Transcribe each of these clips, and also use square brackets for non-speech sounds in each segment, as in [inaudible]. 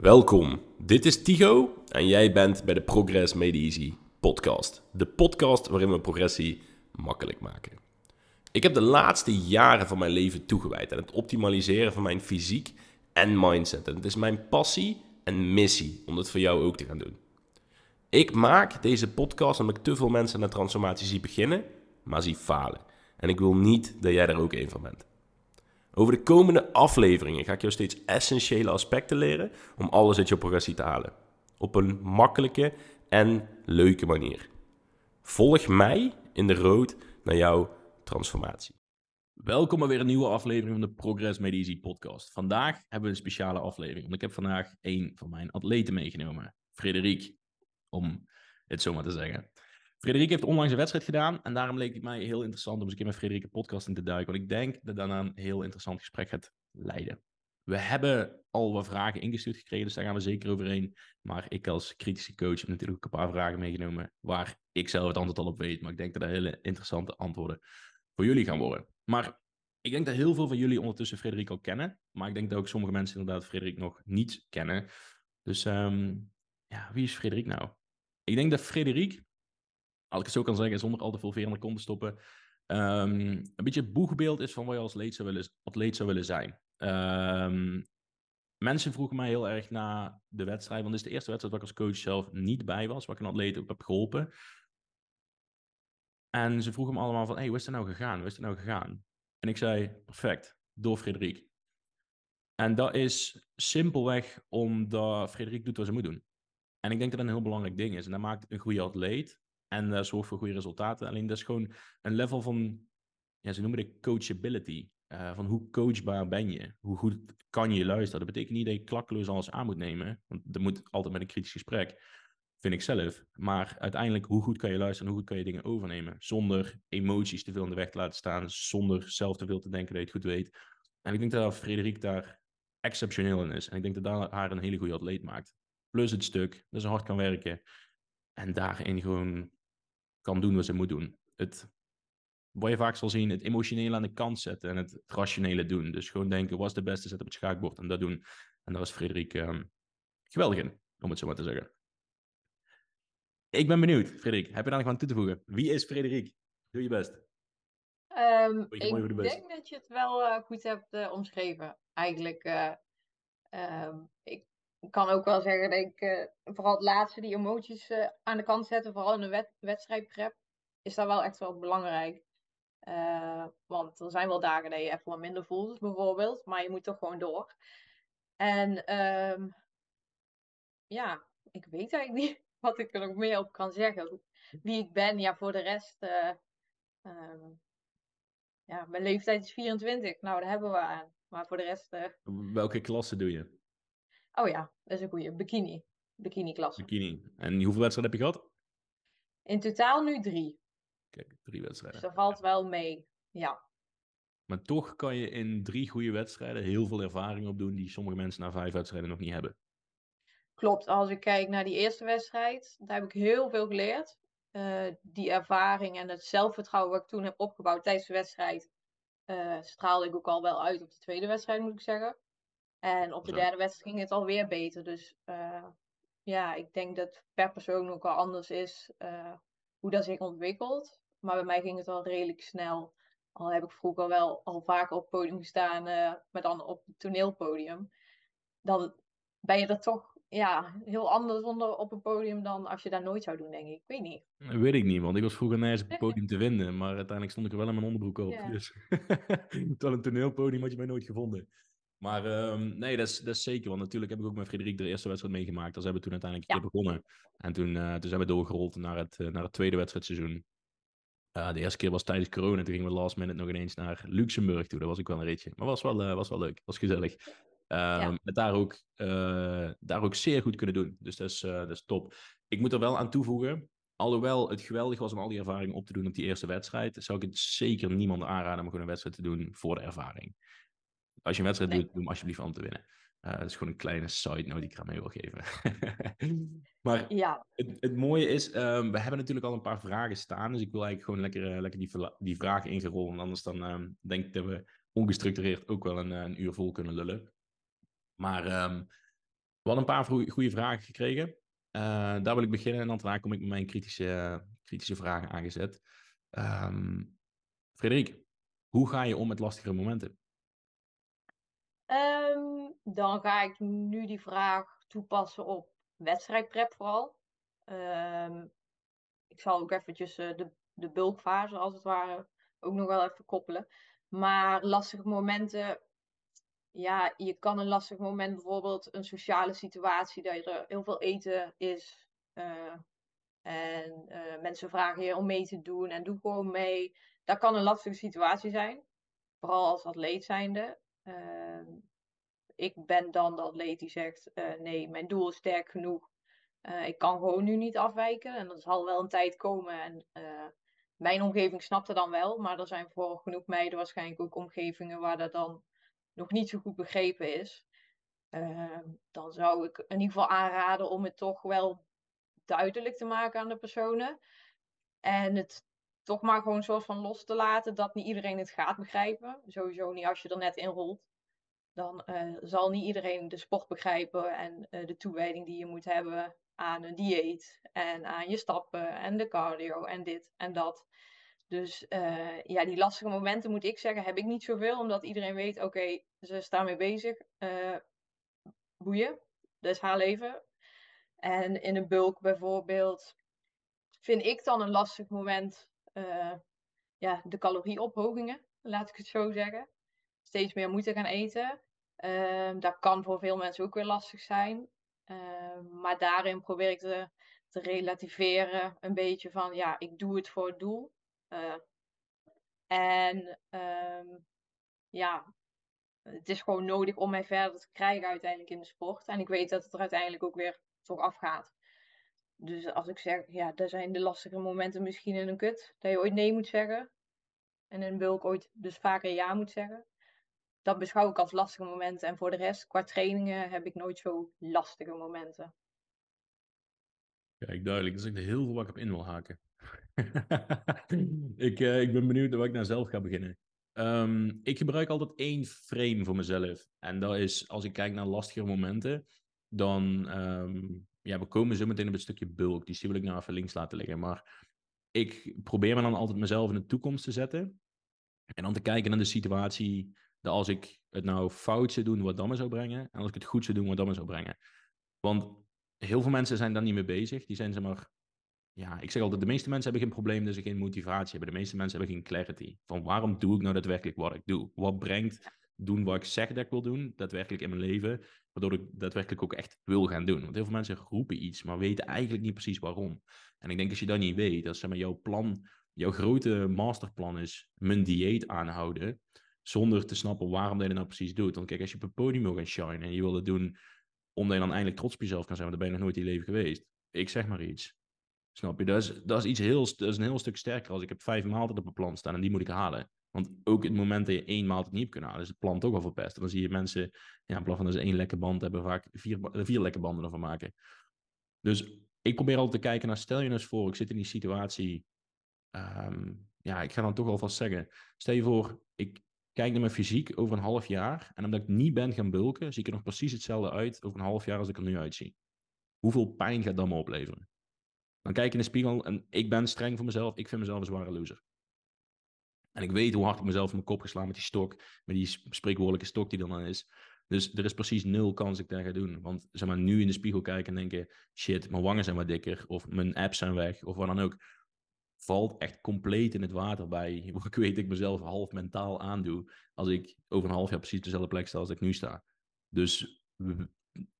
Welkom, dit is Tigo en jij bent bij de Progress Made Easy podcast. De podcast waarin we progressie makkelijk maken. Ik heb de laatste jaren van mijn leven toegewijd aan het optimaliseren van mijn fysiek en mindset. En het is mijn passie en missie om dat voor jou ook te gaan doen. Ik maak deze podcast omdat ik te veel mensen de transformatie zie beginnen, maar zie falen. En ik wil niet dat jij daar ook een van bent. Over de komende afleveringen ga ik jou steeds essentiële aspecten leren om alles uit je progressie te halen. Op een makkelijke en leuke manier. Volg mij in de road naar jouw transformatie. Welkom bij weer een nieuwe aflevering van de Progress Made Easy podcast. Vandaag hebben we een speciale aflevering, want ik heb vandaag een van mijn atleten meegenomen, Frederik, om het zo maar te zeggen. Frederik heeft onlangs een wedstrijd gedaan en daarom leek het mij heel interessant om eens een keer met Frederik een podcast in te duiken, want ik denk dat daarna een heel interessant gesprek gaat leiden. We hebben al wat vragen ingestuurd gekregen, dus daar gaan we zeker overheen. Maar ik als kritische coach heb natuurlijk ook een paar vragen meegenomen waar ik zelf het antwoord al op weet. Maar ik denk dat er hele interessante antwoorden voor jullie gaan worden. Maar ik denk dat heel veel van jullie ondertussen Frederik al kennen. Maar ik denk dat ook sommige mensen inderdaad Frederik nog niet kennen. Dus ehm, ja, wie is Frederik nou? Ik denk dat Frederik als ik het zo kan zeggen, zonder al te veel veer in de kont te stoppen, um, een beetje het boegbeeld is van wat je als atleet zou willen, atleet zou willen zijn. Um, mensen vroegen mij heel erg na de wedstrijd, want dit is de eerste wedstrijd waar ik als coach zelf niet bij was, waar ik een atleet op heb geholpen. En ze vroegen me allemaal van, hey, hoe is het nou gegaan? Hoe is het nou gegaan? En ik zei, perfect, door Frederik. En dat is simpelweg omdat Frederik doet wat ze moet doen. En ik denk dat dat een heel belangrijk ding is. En dat maakt een goede atleet en uh, zorgt voor goede resultaten. Alleen dat is gewoon een level van, ja, ze noemen het coachability. Uh, van hoe coachbaar ben je? Hoe goed kan je luisteren? Dat betekent niet dat je klakkeloos alles aan moet nemen. Want dat moet altijd met een kritisch gesprek, vind ik zelf. Maar uiteindelijk, hoe goed kan je luisteren en hoe goed kan je dingen overnemen? Zonder emoties te veel in de weg te laten staan. Zonder zelf te veel te denken dat je het goed weet. En ik denk dat Frederik daar exceptioneel in is. En ik denk dat dat haar een hele goede atleet maakt. Plus het stuk dat ze hard kan werken. En daarin gewoon kan doen wat ze moet doen. Het, wat je vaak zal zien, het emotionele aan de kant zetten en het, rationele doen. Dus gewoon denken, wat is de beste zet op het schaakbord en dat doen. En daar is Frederik um, geweldig in, om het zo maar te zeggen. Ik ben benieuwd, Frederik. Heb je daar nog aan toe te voegen? Wie is Frederik? Doe je best. Um, ik denk dat je het wel uh, goed hebt uh, omschreven. Eigenlijk, uh, um, ik kan ook wel zeggen dat ik uh, vooral het laatste, die emoties uh, aan de kant zetten, vooral in een wed wedstrijdprep, is dat wel echt wel belangrijk. Uh, want er zijn wel dagen dat je even wat minder voelt, bijvoorbeeld, maar je moet toch gewoon door. En um, ja, ik weet eigenlijk niet [laughs] wat ik er nog meer op kan zeggen. Wie ik ben, ja, voor de rest. Um, ja, mijn leeftijd is 24, nou, daar hebben we aan. Maar voor de rest. Welke klasse doe je? Oh ja, dat is een goede. Bikini. Bikini-klasse. Bikini. En hoeveel wedstrijden heb je gehad? In totaal nu drie. Kijk, drie wedstrijden. Dus dat valt wel mee, ja. Maar toch kan je in drie goede wedstrijden heel veel ervaring opdoen die sommige mensen na vijf wedstrijden nog niet hebben. Klopt, als ik kijk naar die eerste wedstrijd, daar heb ik heel veel geleerd. Uh, die ervaring en het zelfvertrouwen wat ik toen heb opgebouwd tijdens de wedstrijd, uh, straalde ik ook al wel uit op de tweede wedstrijd, moet ik zeggen. En op de derde wedstrijd ging het alweer beter. Dus uh, ja, ik denk dat per persoon ook al anders is uh, hoe dat zich ontwikkelt. Maar bij mij ging het al redelijk snel. Al heb ik vroeger wel al vaker op het podium gestaan, uh, maar dan op het toneelpodium. Dan ben je er toch ja, heel anders onder op een podium dan als je dat nooit zou doen, denk ik. Ik weet niet. Dat weet ik niet, want ik was vroeger nergens op het podium te vinden. Maar uiteindelijk stond ik er wel in mijn onderbroek op. Ja. Dus [laughs] terwijl een toneelpodium had je mij nooit gevonden. Maar um, nee, dat is, dat is zeker. Want natuurlijk heb ik ook met Frederik de eerste wedstrijd meegemaakt. Dus hebben we toen uiteindelijk een keer begonnen. En toen, uh, toen zijn we doorgerold naar het, uh, naar het tweede wedstrijdseizoen. Uh, de eerste keer was tijdens corona. Toen gingen we last minute nog ineens naar Luxemburg toe. Dat was ook wel een ritje. Maar was wel, was wel leuk. Was gezellig. Um, ja. Met daar ook, daar ook zeer goed kunnen doen. Dus dat is, dat is top. Ik moet er wel aan toevoegen. Alhoewel het geweldig was om al die ervaring op te doen op die eerste wedstrijd, zou ik het zeker niemand aanraden om gewoon een wedstrijd te doen voor de ervaring. Als je een wedstrijd nee. doet, doe hem alsjeblieft om te winnen. Uh, dat is gewoon een kleine side note die ik aan mee wil geven. [laughs] maar ja. het, het, mooie is, um, we hebben natuurlijk al een paar vragen staan. Dus ik wil eigenlijk gewoon lekker, uh, lekker die, die vragen ingerollen. Anders dan um, denk ik dat we ongestructureerd ook wel een, een uur vol kunnen lullen. Maar um, We hadden een paar goede vragen gekregen. Uh, daar wil ik beginnen en dan daarna kom ik met mijn kritische, kritische vragen aangezet. Frederik, hoe ga je om met lastige momenten? Um, dan ga ik nu die vraag toepassen op wedstrijdprep vooral. Um, ik zal ook eventjes uh, de, de bulkfase als het ware ook nog wel even koppelen. Maar lastige momenten, ja, je kan een lastig moment bijvoorbeeld een sociale situatie, dat er heel veel eten is. Uh, en uh, mensen vragen je om mee te doen en doe gewoon mee. Dat kan een lastige situatie zijn. Vooral als atleet zijnde. Uh, ik ben dan de atleet die zegt: uh, nee, mijn doel is sterk genoeg. ik kan gewoon nu niet afwijken. En dat zal wel een tijd komen. En mijn omgeving snapt dan wel. Maar er zijn voor genoeg meiden waarschijnlijk ook omgevingen waar dat dan nog niet zo goed begrepen is. Ehm, dan zou ik in ieder geval aanraden om het toch wel duidelijk te maken aan de personen. En het toch maar gewoon soort van los te laten dat niet iedereen het gaat begrijpen. Sowieso niet als je er net in rolt. Dan uh, zal niet iedereen de sport begrijpen en uh, de toewijding die je moet hebben aan een dieet en aan je stappen en de cardio en dit en dat. Dus uh, ja, die lastige momenten moet ik zeggen, heb ik niet zoveel, omdat iedereen weet, oké, ze staan mee bezig. boeien, dat is haar leven. En in een bulk bijvoorbeeld vind ik dan een lastig moment uh, ja, de calorieophogingen, laat ik het zo zeggen. Steeds meer moeten gaan eten. Uh, dat kan voor veel mensen ook weer lastig zijn. Uh, maar daarin probeer ik te, te, relativeren een beetje van ja, ik doe het voor het doel. Eh, en ehm, ja, het is gewoon nodig om mij verder te krijgen uiteindelijk in de sport. En ik weet dat het er uiteindelijk ook weer toch afgaat. Dus als ik zeg, ja, daar zijn de lastige momenten misschien in een kut. Dat je ooit nee moet zeggen. En in bulk ooit dus vaker ja moet zeggen. Dat beschouw ik als lastige momenten. En voor de rest, qua trainingen, heb ik nooit zo lastige momenten. Kijk, duidelijk. Dat is echt heel veel wat ik op in wil haken. [laughs] ik, uh, ik ben benieuwd waar ik naar zelf ga beginnen. Um, ik gebruik altijd één frame voor mezelf. En dat is, als ik kijk naar lastige momenten, dan, um, ja, we komen zo meteen op het stukje bulk. Die wil ik nou even links laten liggen. Maar ik probeer me dan altijd mezelf in de toekomst te zetten. En dan te kijken naar de situatie, dat als ik het nou fout zou doen, wat dan me zou brengen. En als ik het goed zou doen, wat dan me zou brengen. Want heel veel mensen zijn daar niet mee bezig. Die zijn ze maar ja, ik zeg altijd, de meeste mensen hebben geen probleem ze geen motivatie hebben. De meeste mensen hebben geen clarity. Van waarom doe ik nou daadwerkelijk wat ik doe? Wat brengt doen wat ik zeg dat ik wil doen, daadwerkelijk in mijn leven, waardoor ik daadwerkelijk ook echt wil gaan doen. Want heel veel mensen roepen iets, maar weten eigenlijk niet precies waarom. En ik denk als je dat niet weet, dat zeg maar jouw plan, jouw grote masterplan is mijn dieet aanhouden, zonder te snappen waarom je dat nou precies doet. Want kijk, als je op een podium wil gaan shine en je wil het doen omdat je dan eindelijk trots op jezelf kan zijn, want dan ben je nog nooit in je leven geweest. Ik zeg maar iets. Snap je? Dat is, dat is iets heel, dat is een heel stuk sterker als ik heb vijf maaltijden op mijn plan staan en die moet ik halen. Want ook in het moment dat je één maaltijd niet hebt kunnen halen, is het plan toch al verpest. En dan zie je mensen, ja, in plaats van dat ze één lekke band hebben, vaak vier, vier lekke banden ervan maken. Dus ik probeer altijd te kijken naar, stel je nou eens voor, ik zit in die situatie. Um, ja, ik ga dan toch alvast zeggen. Stel je voor, ik kijk naar mijn fysiek over een half jaar. En omdat ik niet ben gaan bulken, zie ik er nog precies hetzelfde uit over een half jaar als ik er nu uitzie. Hoeveel pijn gaat dat me opleveren? Dan kijk ik in de spiegel en ik ben streng voor mezelf. Ik vind mezelf een zware loser. En ik weet hoe hard ik mezelf in mijn kop geslaan met die stok, met die spreekwoordelijke stok die er dan is. Dus er is precies nul kans dat ik dat ga doen. Want zeg maar, nu in de spiegel kijken en denken, shit, mijn wangen zijn wat dikker, of mijn apps zijn weg, of wat dan ook. Valt echt compleet in het water bij. [laughs] Ik weet ik mezelf half mentaal aandoe, als ik over een half jaar precies dezelfde plek sta als ik nu sta. Dus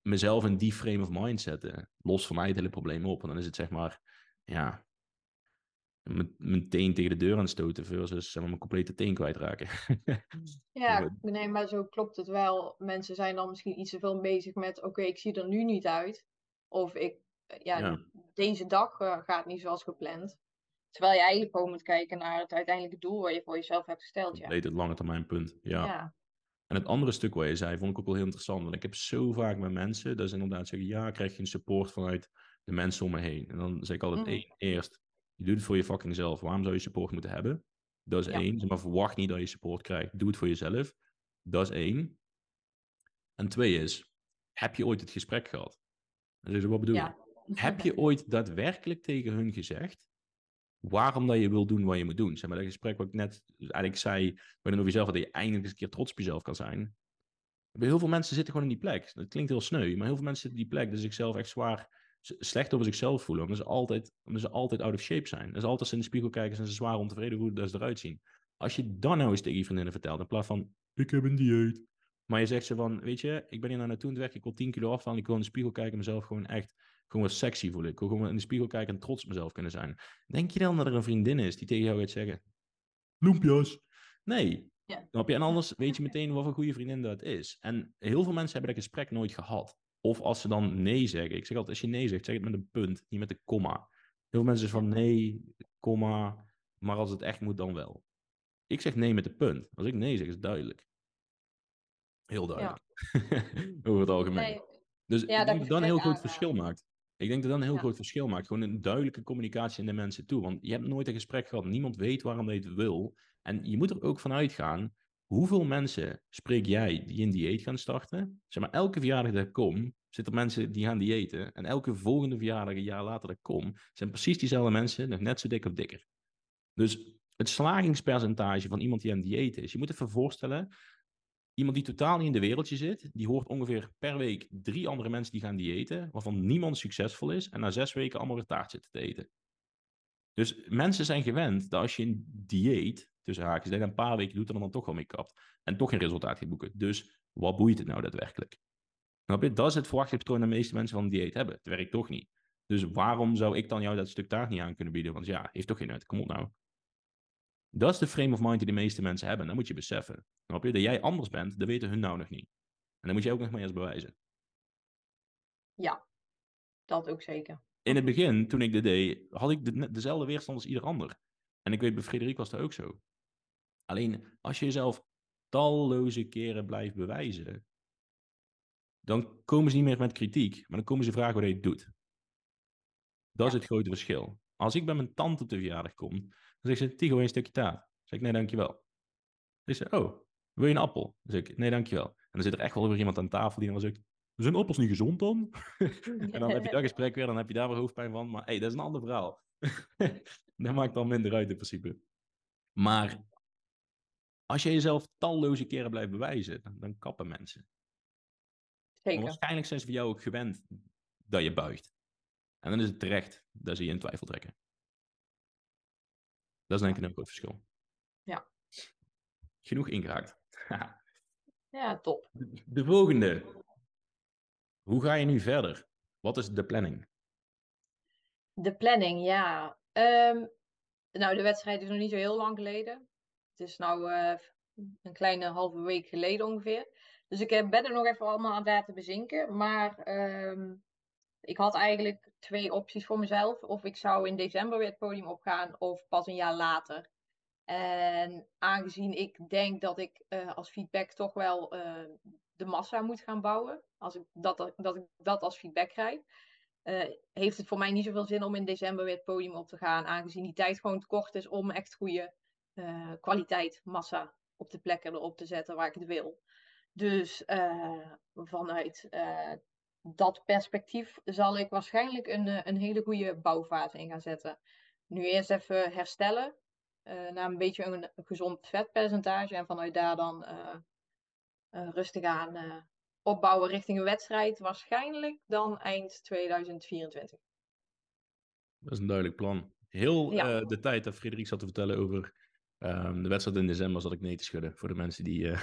mezelf in die frame of mind zetten, lost voor mij het hele probleem op. En dan is het zeg maar, ja, mijn teen tegen de deur aan stoten versus zeg maar, mijn complete teen kwijtraken. [laughs] ja, nee, maar zo klopt het wel. Mensen zijn dan misschien iets te veel bezig met, oké, ik zie er nu niet uit. Of ik, ja, deze dag uh, gaat niet zoals gepland. Terwijl je eigenlijk gewoon moet kijken naar het uiteindelijke doel waar je voor jezelf hebt gesteld. Ja. Weet het lange termijn punt, ja. ja. En het andere stuk wat je zei, vond ik ook wel heel interessant. Want ik heb zo vaak met mensen, dat ze inderdaad zeggen, ja, krijg je een support vanuit de mensen om me heen. En dan zeg ik altijd, mm. één, eerst, je doet het voor je fucking zelf. Waarom zou je support moeten hebben? Dat is één. Maar verwacht niet dat je support krijgt. Doe het voor jezelf. Dat is één. En twee is, heb je ooit het gesprek gehad? Dan zeggen ze, wat bedoel je? Heb je [laughs] ooit daadwerkelijk tegen hun gezegd waarom dat je wil doen wat je moet doen? Zeg maar, dat gesprek wat ik net eigenlijk zei, waarin over jezelf, dat je eindelijk eens een keer trots op jezelf kan zijn. Bij heel veel mensen zitten gewoon in die plek. Dat klinkt heel sneu, maar heel veel mensen zitten in die plek dat zichzelf echt zwaar slecht over zichzelf voelen. Omdat ze altijd, omdat ze altijd out of shape zijn. Dat is altijd als ze in de spiegel kijken en ze zwaar ontevreden hoe dat ze eruit zien. Als je dan nou eens tegen je vriendinnen vertelt, in plaats van, ik heb een dieet. Maar je zegt ze van, weet je, ik ben hier naar naartoe aan het werken, ik wil 10 kilo afvallen, ik wil in de spiegel kijken en mezelf gewoon echt, gewoon wat sexy voelen. Ik wil gewoon in de spiegel kijken en trots op mezelf kunnen zijn. Denk je dan dat er een vriendin is die tegen jou gaat zeggen, loempjas? Nee. Ja. Snap je? En anders weet je meteen wat een goede vriendin dat is. En heel veel mensen hebben dat gesprek nooit gehad. Of als ze dan nee zeggen. Ik zeg altijd, als je nee zegt, zeg het met een punt, niet met een komma. Heel veel mensen zeggen van nee, komma, maar als het echt moet, dan wel. Ik zeg nee met een punt. Als ik nee zeg, is het duidelijk. Heel duidelijk. [laughs] Over het algemeen. Dus ik denk dat dat een heel groot verschil maakt. Ik denk dat dat een heel groot verschil maakt. Gewoon een duidelijke communicatie in de mensen toe. Want je hebt nooit een gesprek gehad. Niemand weet waarom je het wil. En je moet er ook van uitgaan. Hoeveel mensen spreek jij die een dieet gaan starten? Zeg maar, elke verjaardag dat ik kom, zitten mensen die gaan diëten. En elke volgende verjaardag, een jaar later dat ik kom, zijn precies diezelfde mensen nog net zo dik of dikker. Dus het slagingspercentage van iemand die aan dieet is. Je moet even voorstellen, iemand die totaal niet in de wereldje zit, die hoort ongeveer per week drie andere mensen die gaan diëten, waarvan niemand succesvol is en na zes weken allemaal een taart zitten te eten. Dus mensen zijn gewend dat als je een dieet, tussen haakjes, dat je een paar weken doet en dan, dan toch wel mee kapt. En toch geen resultaat gaat boeken. Dus wat boeit het nou daadwerkelijk? Snap je? Dat is het verwachtingspatroon dat de meeste mensen van een dieet hebben. Het werkt toch niet. Dus waarom zou ik dan jou dat stuk taart niet aan kunnen bieden? Want ja, heeft toch geen nut. Kom op nou. Dat is de frame of mind die de meeste mensen hebben. Dat moet je beseffen. Snap je? Dat jij anders bent, dat weten hun nou nog niet. En dan moet je ook nog maar eens bewijzen. Ja, dat ook zeker. In het begin, toen ik dit deed, had ik de, dezelfde weerstand als ieder ander. En ik weet, bij Frederik was dat ook zo. Alleen, als je jezelf talloze keren blijft bewijzen, dan komen ze niet meer met kritiek, maar dan komen ze vragen wat je het doet. Dat is het grote verschil. Als ik bij mijn tante te verjaardag kom, dan zegt ze, Tigo, een stukje taart. Dan zeg ik, nee, dankjewel. Dan zegt ze, oh, wil je een appel? Dan zeg ik, nee, dankjewel. En dan zit er echt wel weer iemand aan tafel die dan zegt, zijn appels niet gezond dan? [laughs] en dan heb je dat gesprek weer, dan heb je daar weer hoofdpijn van. Maar hey, dat is een ander verhaal. [laughs] dat maakt dan minder uit in principe. Maar als je jezelf talloze keren blijft bewijzen, dan, dan kappen mensen. Zeker. waarschijnlijk zijn ze voor jou ook gewend dat je buigt. En dan is het terecht dat ze je in twijfel trekken. Dat is denk ik een groot verschil. Ja. Genoeg ingehaakt. [laughs] ja, top. De volgende. Hoe ga je nu verder? Wat is de planning? De planning, ja. Um, nou, de wedstrijd is nog niet zo heel lang geleden. Het is nou uh, een kleine halve week geleden ongeveer. Dus ik ben er nog even allemaal aan laten bezinken. Maar um, ik had eigenlijk twee opties voor mezelf. Of ik zou in december weer het podium opgaan, of pas een jaar later. En aangezien ik denk dat ik uh, als feedback toch wel de massa moet gaan bouwen, als ik dat, dat ik dat als feedback krijg, heeft het voor mij niet zoveel zin om in december weer het podium op te gaan, aangezien die tijd gewoon te kort is om echt goede kwaliteit, massa op de plekken erop te zetten waar ik het wil. Dus vanuit dat perspectief zal ik waarschijnlijk een, eh, een hele goede bouwfase in gaan zetten. Nu eerst even herstellen naar een beetje een, gezond vetpercentage en vanuit daar dan rustig aan opbouwen richting een wedstrijd. Waarschijnlijk dan eind 2024. Dat is een duidelijk plan. Heel de tijd dat Frederik zat te vertellen over Um, de wedstrijd in december zat ik nee te schudden voor de mensen die, [laughs] uh,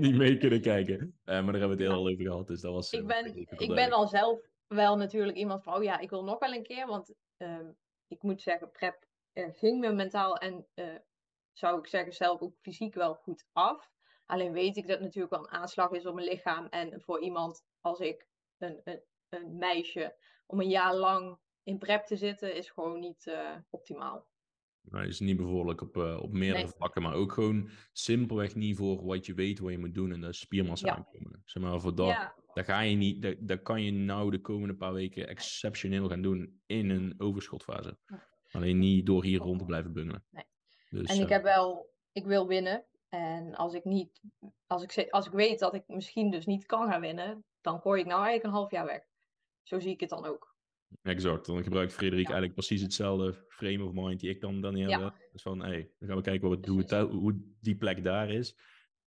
die mee [laughs] kunnen kijken. Uh, maar daar hebben we het heel al over gehad. Dus dat was, ik ben, ik ben al zelf wel natuurlijk iemand van, oh ja, ik wil nog wel een keer. Want uh, ik moet zeggen, prep ging me mentaal en zou ik zeggen zelf ook fysiek wel goed af. Alleen weet ik dat het natuurlijk wel een aanslag is op mijn lichaam. En voor iemand als ik, een, een, een meisje, om een jaar lang in prep te zitten, is gewoon niet optimaal. Nou, is niet bevorderlijk op, uh, op meerdere vlakken, maar ook gewoon simpelweg niet voor wat je weet wat je moet doen en dat is spiermassa aankomen. Zeg maar, voor dat, ja. dat ga je niet, dat, dat kan je nou de komende paar weken exceptioneel gaan doen in een overschotfase. Alleen niet door hier rond te blijven bungelen. Nee. Dus, en ik uh, heb wel, ik wil winnen. En als ik niet, als ik, als ik weet dat ik misschien dus niet kan gaan winnen, dan gooi ik nou eigenlijk een half jaar weg. Zo zie ik het dan ook. Exact. Dan gebruikt Frederik eigenlijk precies hetzelfde frame of mind die ik dan, dan heb. Dus van, hé, hey, dan gaan we kijken wat, hoe, het, hoe die plek daar is.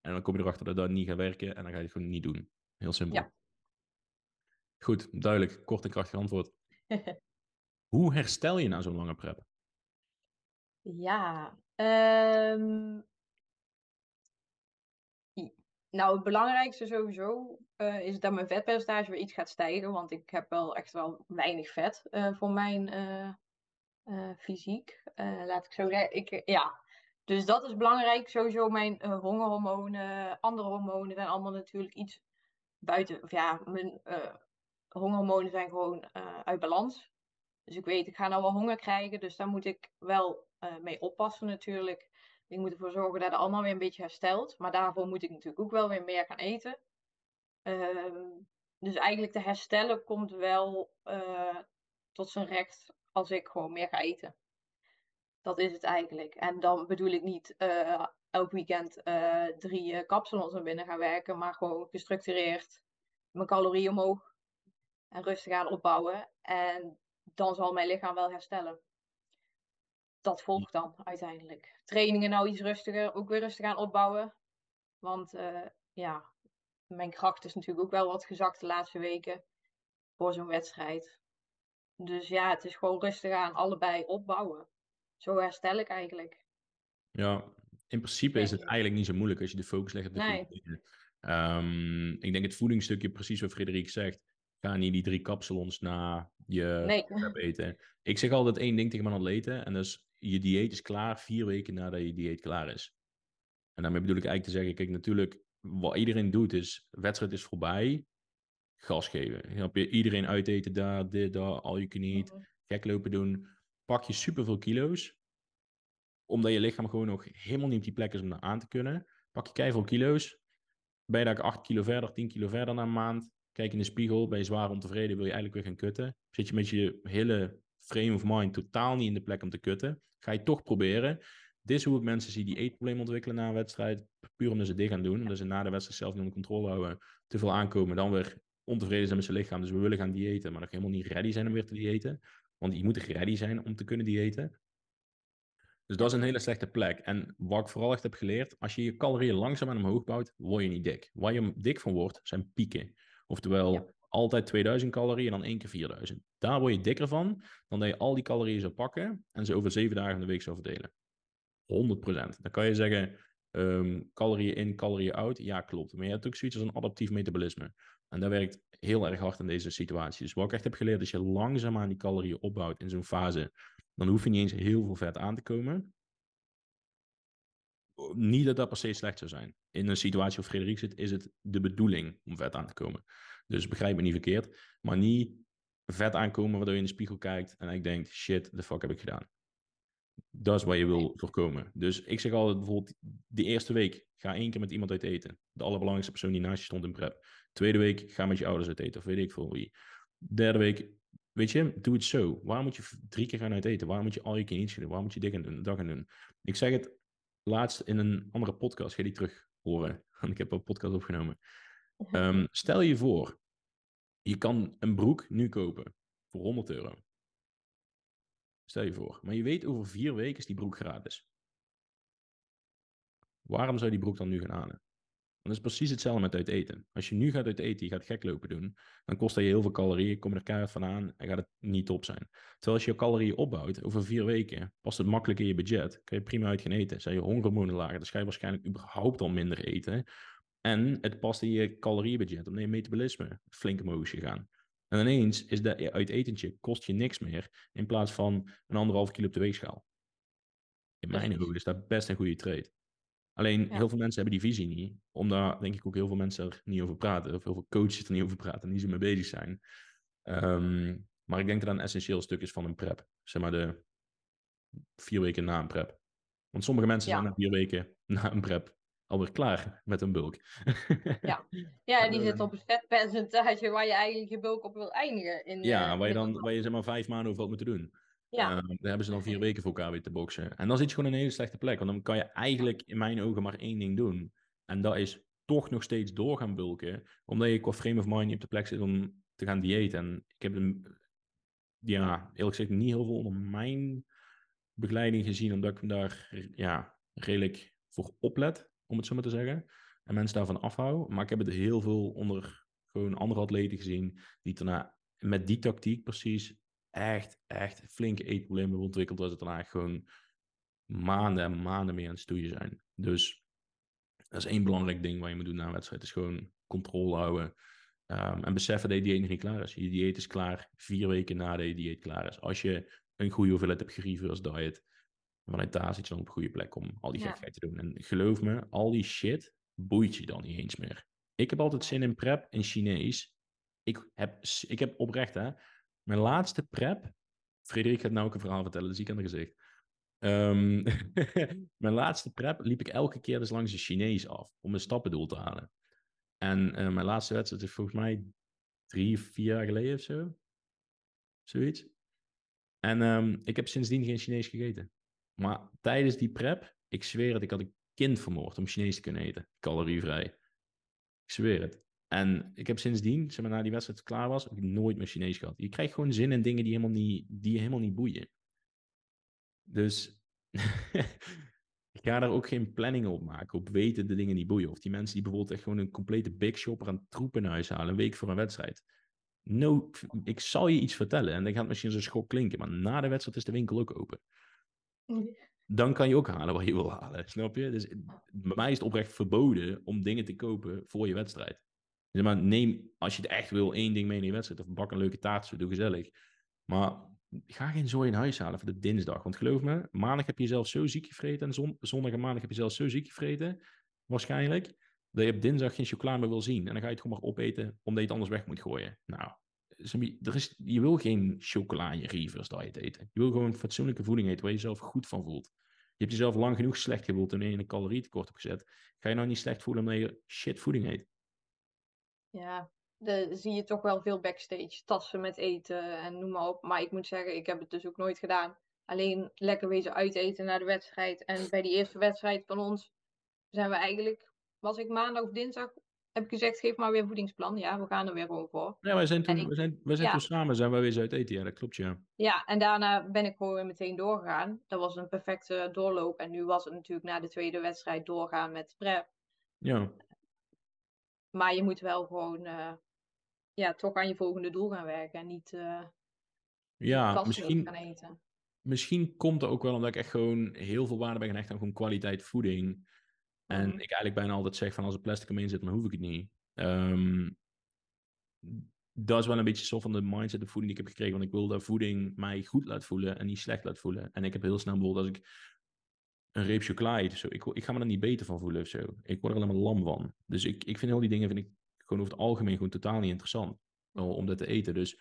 En dan kom je erachter dat dat niet gaat werken en dan ga je het gewoon niet doen. Heel simpel. Ja. Goed, duidelijk. Kort en krachtig antwoord. [laughs] hoe herstel je na zo'n lange prep? Ja, um, nou, het belangrijkste sowieso uh, is dat mijn vetpercentage weer iets gaat stijgen. Want ik heb wel echt wel weinig vet uh, voor mijn uh, fysiek. laat ik zo zeggen. Ik, ja. Dus dat is belangrijk. Sowieso mijn hongerhormonen, andere hormonen zijn allemaal natuurlijk iets buiten. Of ja, mijn hongerhormonen zijn gewoon uit balans. Dus ik weet, ik ga nou wel honger krijgen. Dus daar moet ik wel mee oppassen natuurlijk. Ik moet ervoor zorgen dat het allemaal weer een beetje herstelt. Maar daarvoor moet ik natuurlijk ook wel weer meer gaan eten. Ehm, dus eigenlijk te herstellen komt wel uh, tot zijn recht als ik gewoon meer ga eten. Dat is het eigenlijk. En dan bedoel ik niet uh, elk weekend uh, drie kapsalons naar binnen gaan werken, maar gewoon gestructureerd mijn calorieën omhoog en rustig aan opbouwen. En dan zal mijn lichaam wel herstellen dat volgt dan uiteindelijk. Trainingen nou iets rustiger, ook weer rustig aan opbouwen. Want uh, ja, mijn kracht is natuurlijk ook wel wat gezakt de laatste weken voor zo'n wedstrijd. Dus ja, het is gewoon rustig aan allebei opbouwen. Zo herstel ik eigenlijk. Ja, in principe is het eigenlijk niet zo moeilijk als je de focus legt op de nee. Um, ik denk het voedingsstukje, precies wat Frederik zegt. Ga niet die drie kapsalons na je nee. eten. Ik zeg altijd één ding tegen mijn atleten. En dat is je dieet is klaar vier weken nadat je dieet klaar is. En daarmee bedoel ik eigenlijk te zeggen, kijk, natuurlijk, wat iedereen doet is, wedstrijd is voorbij, gas geven. Je iedereen uiteten daar, dit, daar, al je kan niet, mm gek lopen doen. Pak je superveel kilo's, omdat je lichaam gewoon nog helemaal niet op die plek is om daar aan te kunnen. Pak je keiveel kilo's, ben je daar 8 kilo verder, 10 kilo verder na een maand, kijk in de spiegel, ben je zwaar ontevreden, wil je eigenlijk weer gaan kutten. Zit je met je hele frame of mind totaal niet in de plek om te kutten. Ga je toch proberen. Dit is hoe ik mensen zie die eetproblemen ontwikkelen na een wedstrijd. Puur omdat ze dit gaan doen. Omdat ze na de wedstrijd zelf niet onder controle houden. Te veel aankomen. Dan weer ontevreden zijn met zijn lichaam. Dus we willen gaan diëten. Maar nog helemaal niet ready zijn om weer te diëten. Want je moet ready zijn om te kunnen diëten. Dus dat is een hele slechte plek. En wat ik vooral echt heb geleerd. Als je je calorieën langzaamaan omhoog bouwt. Word je niet dik. Waar je dik van wordt zijn pieken. Oftewel altijd 2000 calorieën en dan één keer 4000. Daar word je dikker van dan dat je al die calorieën zou pakken en ze over zeven dagen in de week zou verdelen. 100%. Dan kan je zeggen, um, calorieën in, calorieën out. Ja, klopt. Maar je hebt ook zoiets als een adaptief metabolisme. En dat werkt heel erg hard in deze situatie. Dus wat ik echt heb geleerd, als je langzaamaan die calorieën opbouwt in zo'n fase, dan hoef je niet eens heel veel vet aan te komen. Niet dat dat per se slecht zou zijn. In een situatie waar Frederik zit, is het de bedoeling om vet aan te komen. Dus begrijp me niet verkeerd. Maar niet vet aankomen waardoor je in de spiegel kijkt en ik denk, shit, the fuck heb ik gedaan. Dat is wat je wil voorkomen. Dus ik zeg altijd bijvoorbeeld, de eerste week ga één keer met iemand uit eten. De allerbelangrijkste persoon die naast je stond in prep. Tweede week ga met je ouders uit eten of weet ik veel wie. Derde week, weet je, doe het zo. Waarom moet je drie keer gaan uit eten? Waarom moet je al je keer iets doen? Waarom moet je dit gaan doen, dat gaan doen? Ik zeg het laatst in een andere podcast, ga die terug horen. Want ik heb een podcast opgenomen. Um, stel je voor, je kan een broek nu kopen voor 100 euro. Stel je voor. Maar je weet over vier weken is die broek gratis. Waarom zou die broek dan nu gaan halen? Dat is precies hetzelfde met uit eten. Als je nu gaat uit eten, je gaat gek lopen doen, dan kost dat je heel veel calorieën, kom je er keihard van aan en gaat het niet top zijn. Terwijl als je je calorieën opbouwt over vier weken, past het makkelijk in je budget, kan je prima uit gaan eten. Zijn je hongerhormonen lager, dan ga je waarschijnlijk überhaupt al minder eten. En het past in je caloriebudget, omdat je metabolisme flink omhoog is gegaan. En ineens is dat uit etentje kost je niks meer, in plaats van een anderhalf kilo op de weegschaal. In mijn ogen is dat best een goede trade. Alleen heel veel mensen hebben die visie niet, omdat denk ik ook heel veel mensen er niet over praten, of heel veel coaches er niet over praten, niet zo mee bezig zijn. Ehm, maar ik denk dat dat een essentieel stuk is van een prep. Zeg maar de vier weken na een prep. Want sommige mensen zijn na vier weken na een prep alweer klaar met een bulk. [laughs] ja, ja die zit op het vetpercentage waar je eigenlijk je bulk op wil eindigen. In, ja, waar je dan waar je zeg maar vijf maanden over had moeten doen. Ja. Ehm, daar hebben ze dan vier weken voor elkaar weer te boksen. En dan zit je gewoon in een hele slechte plek. Want dan kan je eigenlijk in mijn ogen maar één ding doen. En dat is toch nog steeds door gaan bulken. Omdat je qua frame of mind niet op de plek zit om te gaan diëten. En ik heb een, ja, eerlijk gezegd niet heel veel onder mijn begeleiding gezien. Omdat ik daar ja, redelijk voor oplet, om het zo maar te zeggen. En mensen daarvan afhouden. Maar ik heb het heel veel onder gewoon andere atleten gezien. Die daarna met die tactiek precies echt, echt flinke eetproblemen hebben ontwikkeld. Dat het daarna gewoon maanden en maanden mee aan het stoeien zijn. Dus dat is één belangrijk ding wat je moet doen na een wedstrijd. Is gewoon controle houden. Um, en beseffen dat je dieet nog niet klaar is. Je dieet is klaar vier weken nadat je dieet klaar is. Als je een goede hoeveelheid hebt gereversed diet, vanuit daar zit je dan op een goede plek om al die ja. gekheid te doen. En geloof me, al die shit boeit je dan niet eens meer. Ik heb altijd zin in prep in Chinees. Ik heb, ik heb oprecht, hè. Mijn laatste prep... Frederik gaat nou ook een verhaal vertellen, dus ik aan het gezicht. Um, [laughs] mijn laatste prep liep ik elke keer dus langs de Chinees af om mijn stappendoel te halen. En uh, mijn laatste wedstrijd is volgens mij drie, vier jaar geleden of zo. Zoiets. En um, ik heb sindsdien geen Chinees gegeten. Maar tijdens die prep, ik zweer het, ik had een kind vermoord om Chinees te kunnen eten. Calorievrij. Ik zweer het. En ik heb sindsdien, zeg maar, na die wedstrijd klaar was, heb ik nooit meer Chinees gehad. Je krijgt gewoon zin in dingen die, helemaal niet, die je helemaal niet boeien. Dus [laughs] ik ga daar ook geen planning op maken, op weten de dingen die boeien. Of die mensen die bijvoorbeeld echt gewoon een complete big shopper aan troepen huis halen, een week voor een wedstrijd. No, ik zal je iets vertellen en dan gaat het misschien zo'n schok klinken, maar na de wedstrijd is de winkel ook open. Dan kan je ook halen wat je wil halen, snap je? Dus bij mij is het oprecht verboden om dingen te kopen voor je wedstrijd. Dus maar neem, als je het echt wil, één ding mee in je wedstrijd. Of bak een leuke taart, doe gezellig. Maar ga geen zooi in huis halen voor de dinsdag. Want geloof me, maandag heb je zelf zo ziek gevreten. En zon, zondag en maandag heb je zelf zo ziek gevreten. Waarschijnlijk. Dat je op dinsdag geen chocola meer wil zien. En dan ga je het gewoon maar opeten, omdat je het anders weg moet gooien. Nou, er is, je wil geen chocola in je diet eten. Je wil gewoon fatsoenlijke voeding eten waar je jezelf goed van voelt. Je hebt jezelf lang genoeg slecht gevoeld toen je een calorietekort hebt gezet. Ga je nou niet slecht voelen omdat je shit voeding eet? Ja, de, zie je toch wel veel backstage. Tassen met eten en noem maar op. Maar ik moet zeggen, ik heb het dus ook nooit gedaan. Alleen lekker wezen uiteten na de wedstrijd. En bij die eerste wedstrijd van ons zijn we eigenlijk, was ik maandag of dinsdag, heb ik gezegd, geef maar weer voedingsplan. Ja, we gaan er weer gewoon voor. Ja, wij zijn toen, we zijn, wij zijn toen samen zijn we wezen uit eten. Ja, dat klopt, ja. Ja, en daarna ben ik gewoon weer meteen doorgegaan. Dat was een perfecte doorloop. En nu was het natuurlijk na de tweede wedstrijd doorgaan met prep. Ja. Maar je moet wel gewoon uh, ja, toch aan je volgende doel gaan werken en niet uh, ja, misschien, gaan eten. Misschien komt er ook wel omdat ik echt gewoon heel veel waarde ben gehecht aan gewoon kwaliteit voeding. En mhm. ik eigenlijk bijna altijd zeg van als er plastic omheen zit, dan hoef ik het niet. Um, dat is wel een beetje zo van de mindset, de voeding die ik heb gekregen. Want ik wil dat voeding mij goed laat voelen en niet slecht laat voelen. En ik heb heel snel bijvoorbeeld als ik een reep chocola eet of zo. Ik, ik ga me er niet beter van voelen of zo. Ik word er alleen maar lam van. Dus ik, ik vind al die dingen vind ik gewoon over het algemeen gewoon totaal niet interessant om dat te eten. Dus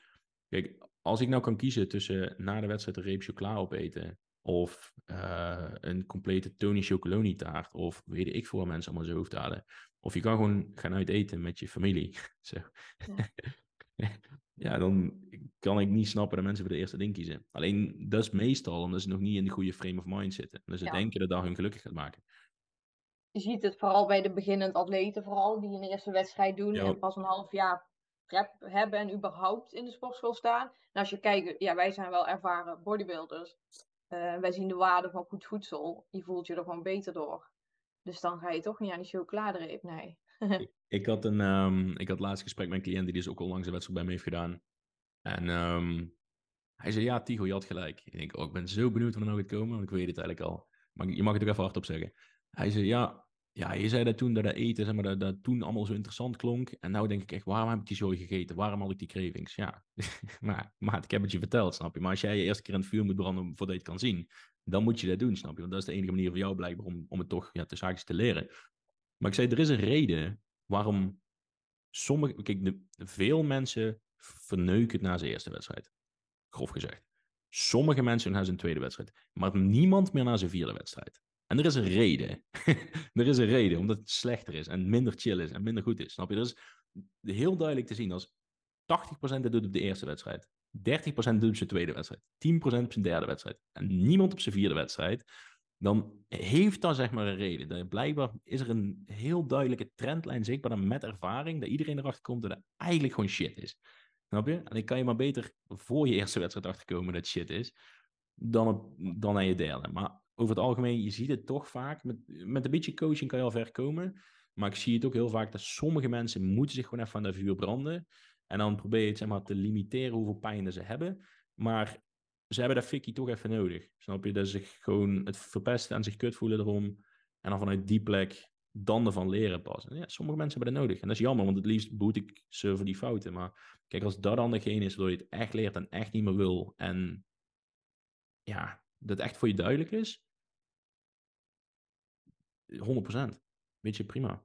kijk, als ik nou kan kiezen tussen na de wedstrijd een reep chocola opeten of uh, een complete Tony Chocoloni taart of weet ik veel wat mensen allemaal zo hoofd halen. Of je kan gewoon gaan uit eten met je familie. [laughs] zo. Ja. [laughs] ja, dan kan ik niet snappen dat mensen voor de eerste ding kiezen. Alleen dat is meestal omdat ze nog niet in de goede frame of mind zitten. Dus ze denken dat dat hun gelukkig gaat maken. Je ziet het vooral bij de beginnend atleten, vooral die een eerste wedstrijd doen en pas een half jaar prep hebben en überhaupt in de sportschool staan. En als je kijkt, ja, wij zijn wel ervaren bodybuilders. Uh, wij zien de waarde van goed voedsel. Je voelt je er gewoon beter door. Dus dan ga je toch niet aan die chocoladereep, nee. ik, [laughs] ik, had een, um, ik had laatst gesprek met een cliënt die dus ook al langs de wedstrijd bij me heeft gedaan. En um, hij zei, ja, Tigo, je had gelijk. Ik denk, oh, ik ben zo benieuwd wat er nou gaat komen, want ik weet het eigenlijk al. Maar je mag het ook even hardop zeggen. Hij zei, ja, ja, je zei dat toen dat, eten, zeg maar, dat, toen allemaal zo interessant klonk. En nou denk ik echt, waarom heb ik die zo gegeten? Waarom had ik die cravings? Ja, [laughs] maar, maar ik heb het je verteld, snap je? Maar als jij je eerste keer in het vuur moet branden voordat je het kan zien, dan moet je dat doen, snap je? Want dat is de enige manier voor jou blijkbaar om, om het toch ja, te zaakjes te leren. Maar ik zei, er is een reden waarom sommige... Kijk, de, veel mensen verneuken het na zijn eerste wedstrijd. Grof gezegd. Sommige mensen na zijn tweede wedstrijd. Maar niemand meer na zijn vierde wedstrijd. En er is een reden. [laughs] er is een reden, omdat het slechter is en minder chill is en minder goed is. Snap je? Dat is heel duidelijk te zien. Als 80% doet op de eerste wedstrijd. 30% doet op zijn tweede wedstrijd. 10% op zijn derde wedstrijd. En niemand op zijn vierde wedstrijd. Dan heeft dat zeg maar een reden. Blijkbaar is er een heel duidelijke trendlijn zichtbaar met ervaring. Dat iedereen erachter komt dat het eigenlijk gewoon shit is. Snap je? En dan kan je maar beter voor je eerste wedstrijd achterkomen dat het shit is. Dan, dan aan je derde. Maar over het algemeen, je ziet het toch vaak. Met, met een beetje coaching kan je al ver komen. Maar ik zie het ook heel vaak dat sommige mensen moeten zich gewoon even aan de vuur branden. En dan probeer je het zeg maar, te limiteren hoeveel pijn ze hebben. Maar ze hebben dat fikkie toch even nodig. Snap je? Dat ze zich gewoon het verpesten en zich kut voelen erom. En dan vanuit die plek dan ervan leren pas. ja, sommige mensen hebben dat nodig. En dat is jammer, want het liefst boet ik ze voor die fouten. Maar kijk, als dat dan degene is waardoor je het echt leert en echt niet meer wil. En ja, dat echt voor je duidelijk is. 100%. Weet je, prima.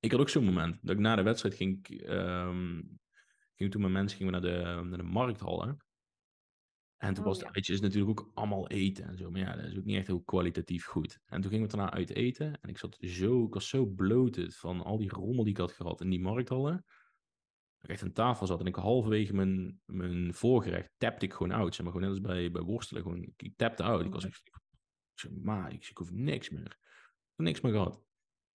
Ik had ook zo'n moment dat ik na de wedstrijd ging, um, ging toen met mensen gingen we naar de, naar de markthal. En toen oh, was het ja. is natuurlijk ook allemaal eten en zo. Maar ja, dat is ook niet echt heel kwalitatief goed. En toen gingen we daarna uit eten. En ik, zat zo, ik was zo bloated van al die rommel die ik had gehad in die markthallen. Dat ik echt aan tafel zat en ik halverwege mijn, mijn voorgerecht tapte ik gewoon uit. Zeg maar gewoon net als bij, bij worstelen. Gewoon, ik tapte uit. Ik was echt, ik zei, maar ik, ik hoef niks meer. Ik niks meer gehad.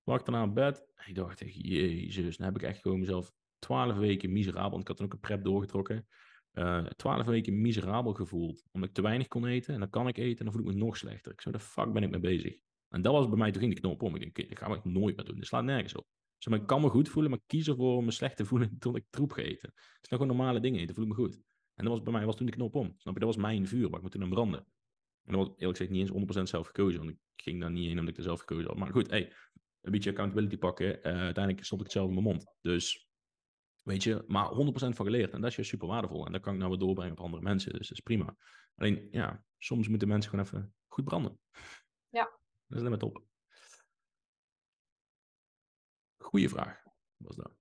Lag daarna op bed. En ik dacht echt, jezus. Dan heb ik echt gewoon mezelf twaalf weken miserabel. Ik had dan ook een prep doorgetrokken. Eh, twaalf weken miserabel gevoeld. Omdat ik te weinig kon eten. En dan kan ik eten en dan voel ik me nog slechter. Ik zo, de fuck ben ik mee bezig? En dat was bij mij, toen ging de knop om. Ik denk, ik ga het nooit meer doen. Dit slaat nergens op. Maar, ik kan me goed voelen, maar ik kies ervoor om me slecht te voelen [laughs] tot ik troep ga eten. Het is nog gewoon normale dingen eten, voel ik me goed. En dat was bij mij was toen de knop om. Snap je? Dat was mijn vuur, waar ik me toen aan brandde. En dat was eerlijk gezegd niet eens 100% zelf gekozen, want ik ging daar niet in omdat ik er zelf gekozen had. Maar goed, hey, een beetje accountability pakken. Uh, uiteindelijk stond ik het zelf in mijn mond. Dus Weet je, maar 100% van geleerd. En dat is juist super waardevol. En dat kan ik nou weer doorbrengen op andere mensen. Dus dat is prima. Alleen, ja, soms moeten mensen gewoon even goed branden. Ja. Dat is alleen maar top. Goeie vraag was dat.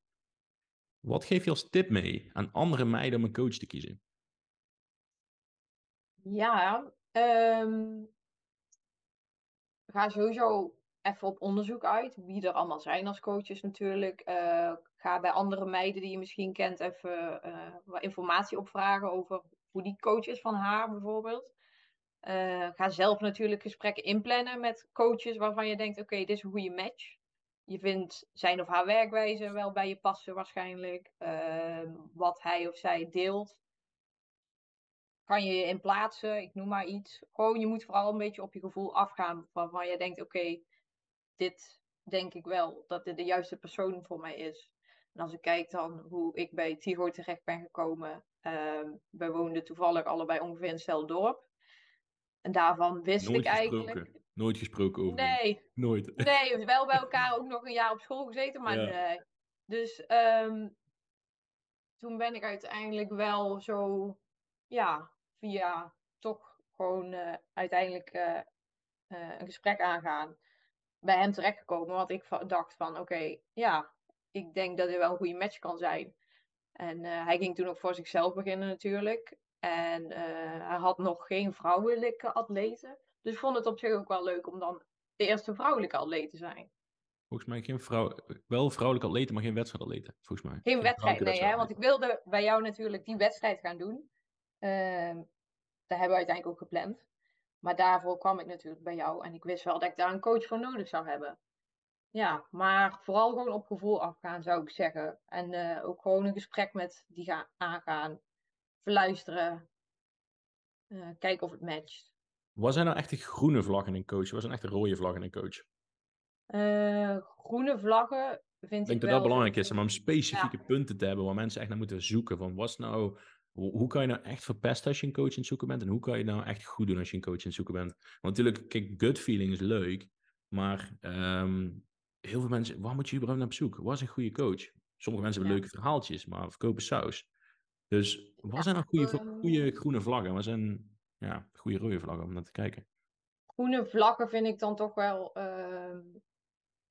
Wat geef je als tip mee aan andere meiden om een coach te kiezen? Ja, um, ga sowieso even op onderzoek uit. Wie er allemaal zijn als coaches natuurlijk. Uh, ga bij andere meiden die je misschien kent even uh, wat informatie opvragen over hoe die coach is van haar bijvoorbeeld. Uh, ga zelf natuurlijk gesprekken inplannen met coaches waarvan je denkt, oké, dit is een goede match. Je vindt zijn of haar werkwijze wel bij je passen waarschijnlijk. Ehm, wat hij of zij deelt. Kan je je in plaatsen, ik noem maar iets. Gewoon, je moet vooral een beetje op je gevoel afgaan waarvan je denkt, oké, dit denk ik wel dat dit de juiste persoon voor mij is. En als ik kijk dan hoe ik bij Tigo terecht ben gekomen. Uh, wij woonden toevallig allebei ongeveer in hetzelfde dorp. En daarvan wist Nooit ik eigenlijk... Nooit gesproken over. Nee. Nooit. Nee, wel bij [laughs] elkaar ook nog een jaar op school gezeten, maar nee. Dus um, toen ben ik uiteindelijk wel zo, ja, via toch gewoon uh, uiteindelijk uh, uh, een gesprek aangaan bij hem terechtgekomen. Want ik dacht van, oké, ja, ik denk dat hij wel een goede match kan zijn. En hij ging toen ook voor zichzelf beginnen natuurlijk. En hij had nog geen vrouwelijke atleten. Dus ik vond het op zich ook wel leuk om dan de eerste vrouwelijke atleet te zijn. Volgens mij geen vrouw, wel vrouwelijke atleten, maar geen wedstrijdatleten, volgens mij. Geen, wedstrijd, nee, hè, want ik wilde bij jou natuurlijk die wedstrijd gaan doen. Uh, daar hebben we uiteindelijk ook gepland. Maar daarvoor kwam ik natuurlijk bij jou en ik wist wel dat ik daar een coach voor nodig zou hebben. Ja, maar vooral gewoon op gevoel afgaan zou ik zeggen. En uh, ook gewoon een gesprek met die gaan aangaan. Verluisteren. Uh, kijken of het matcht. Wat zijn nou echt de groene vlaggen in een coach? Wat zijn echt de rode vlaggen in een coach? Uh, groene vlaggen vind ik, ik denk dat dat belangrijk is, maar om specifieke punten te hebben waar mensen echt naar moeten zoeken. Van wat is nou hoe, kan je nou echt verpesten als je een coach in het zoeken bent? En hoe kan je nou echt goed doen als je een coach in het zoeken bent? Want natuurlijk, kijk, gut feeling is leuk. Maar um, heel veel mensen, waar moet je überhaupt naar op zoek? Wat is een goede coach? Sommige mensen hebben leuke verhaaltjes, maar verkopen saus. Dus wat zijn nou goede, ehm goede groene vlaggen? Wat zijn ja, goede rode vlaggen om naar te kijken? Groene vlaggen vind ik dan toch wel uh,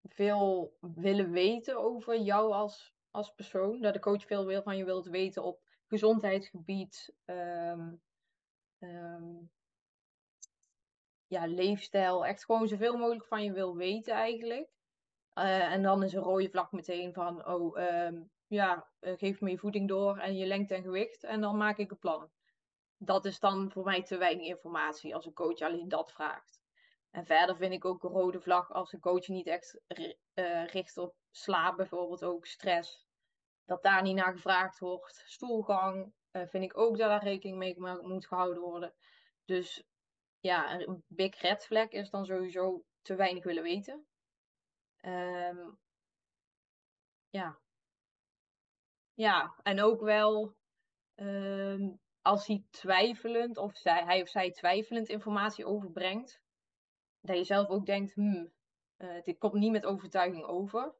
veel willen weten over jou als, als persoon. Dat de coach veel wil van je wilt weten op gezondheidsgebied, um, um, ja, leefstijl. Echt gewoon zoveel mogelijk van je wil weten eigenlijk. Uh, en dan is een rode vlag meteen van, oh, um, ja, geef me je voeding door en je lengte en gewicht en dan maak ik een plan. Dat is dan voor mij te weinig informatie als een coach alleen dat vraagt. En verder vind ik ook een rode vlag als een coach niet echt richt op slaap, bijvoorbeeld ook stress. Dat daar niet naar gevraagd wordt. Stoelgang vind ik ook dat daar rekening mee moet gehouden worden. Dus ja, een big red flag is dan sowieso te weinig willen weten. Um, ja. Ja, en ook wel um, als hij twijfelend of zij, hij of zij twijfelend informatie overbrengt, dat je zelf ook denkt, hmm, uh, dit komt niet met overtuiging over.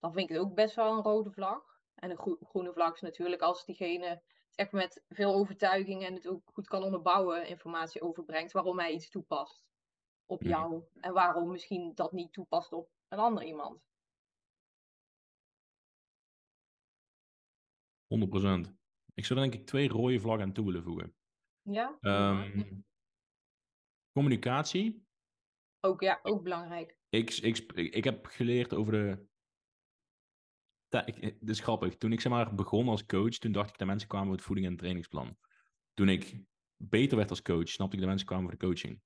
Dan vind ik het ook best wel een rode vlag. En een groene vlag is natuurlijk als diegene echt met veel overtuiging en het ook goed kan onderbouwen, informatie overbrengt waarom hij iets toepast op mhm. jou en waarom misschien dat niet toepast op een ander iemand. 100%. Ik zou denk ik twee rode vlaggen aan toe willen voegen. Ja. Um, communicatie. Ook ja, ook belangrijk. Ik, ik, ik heb geleerd over de het is grappig. Toen ik zeg maar begon als coach, toen dacht ik dat mensen kwamen voor het voeding en trainingsplan. Toen ik beter werd als coach, snapte ik dat mensen kwamen voor de coaching.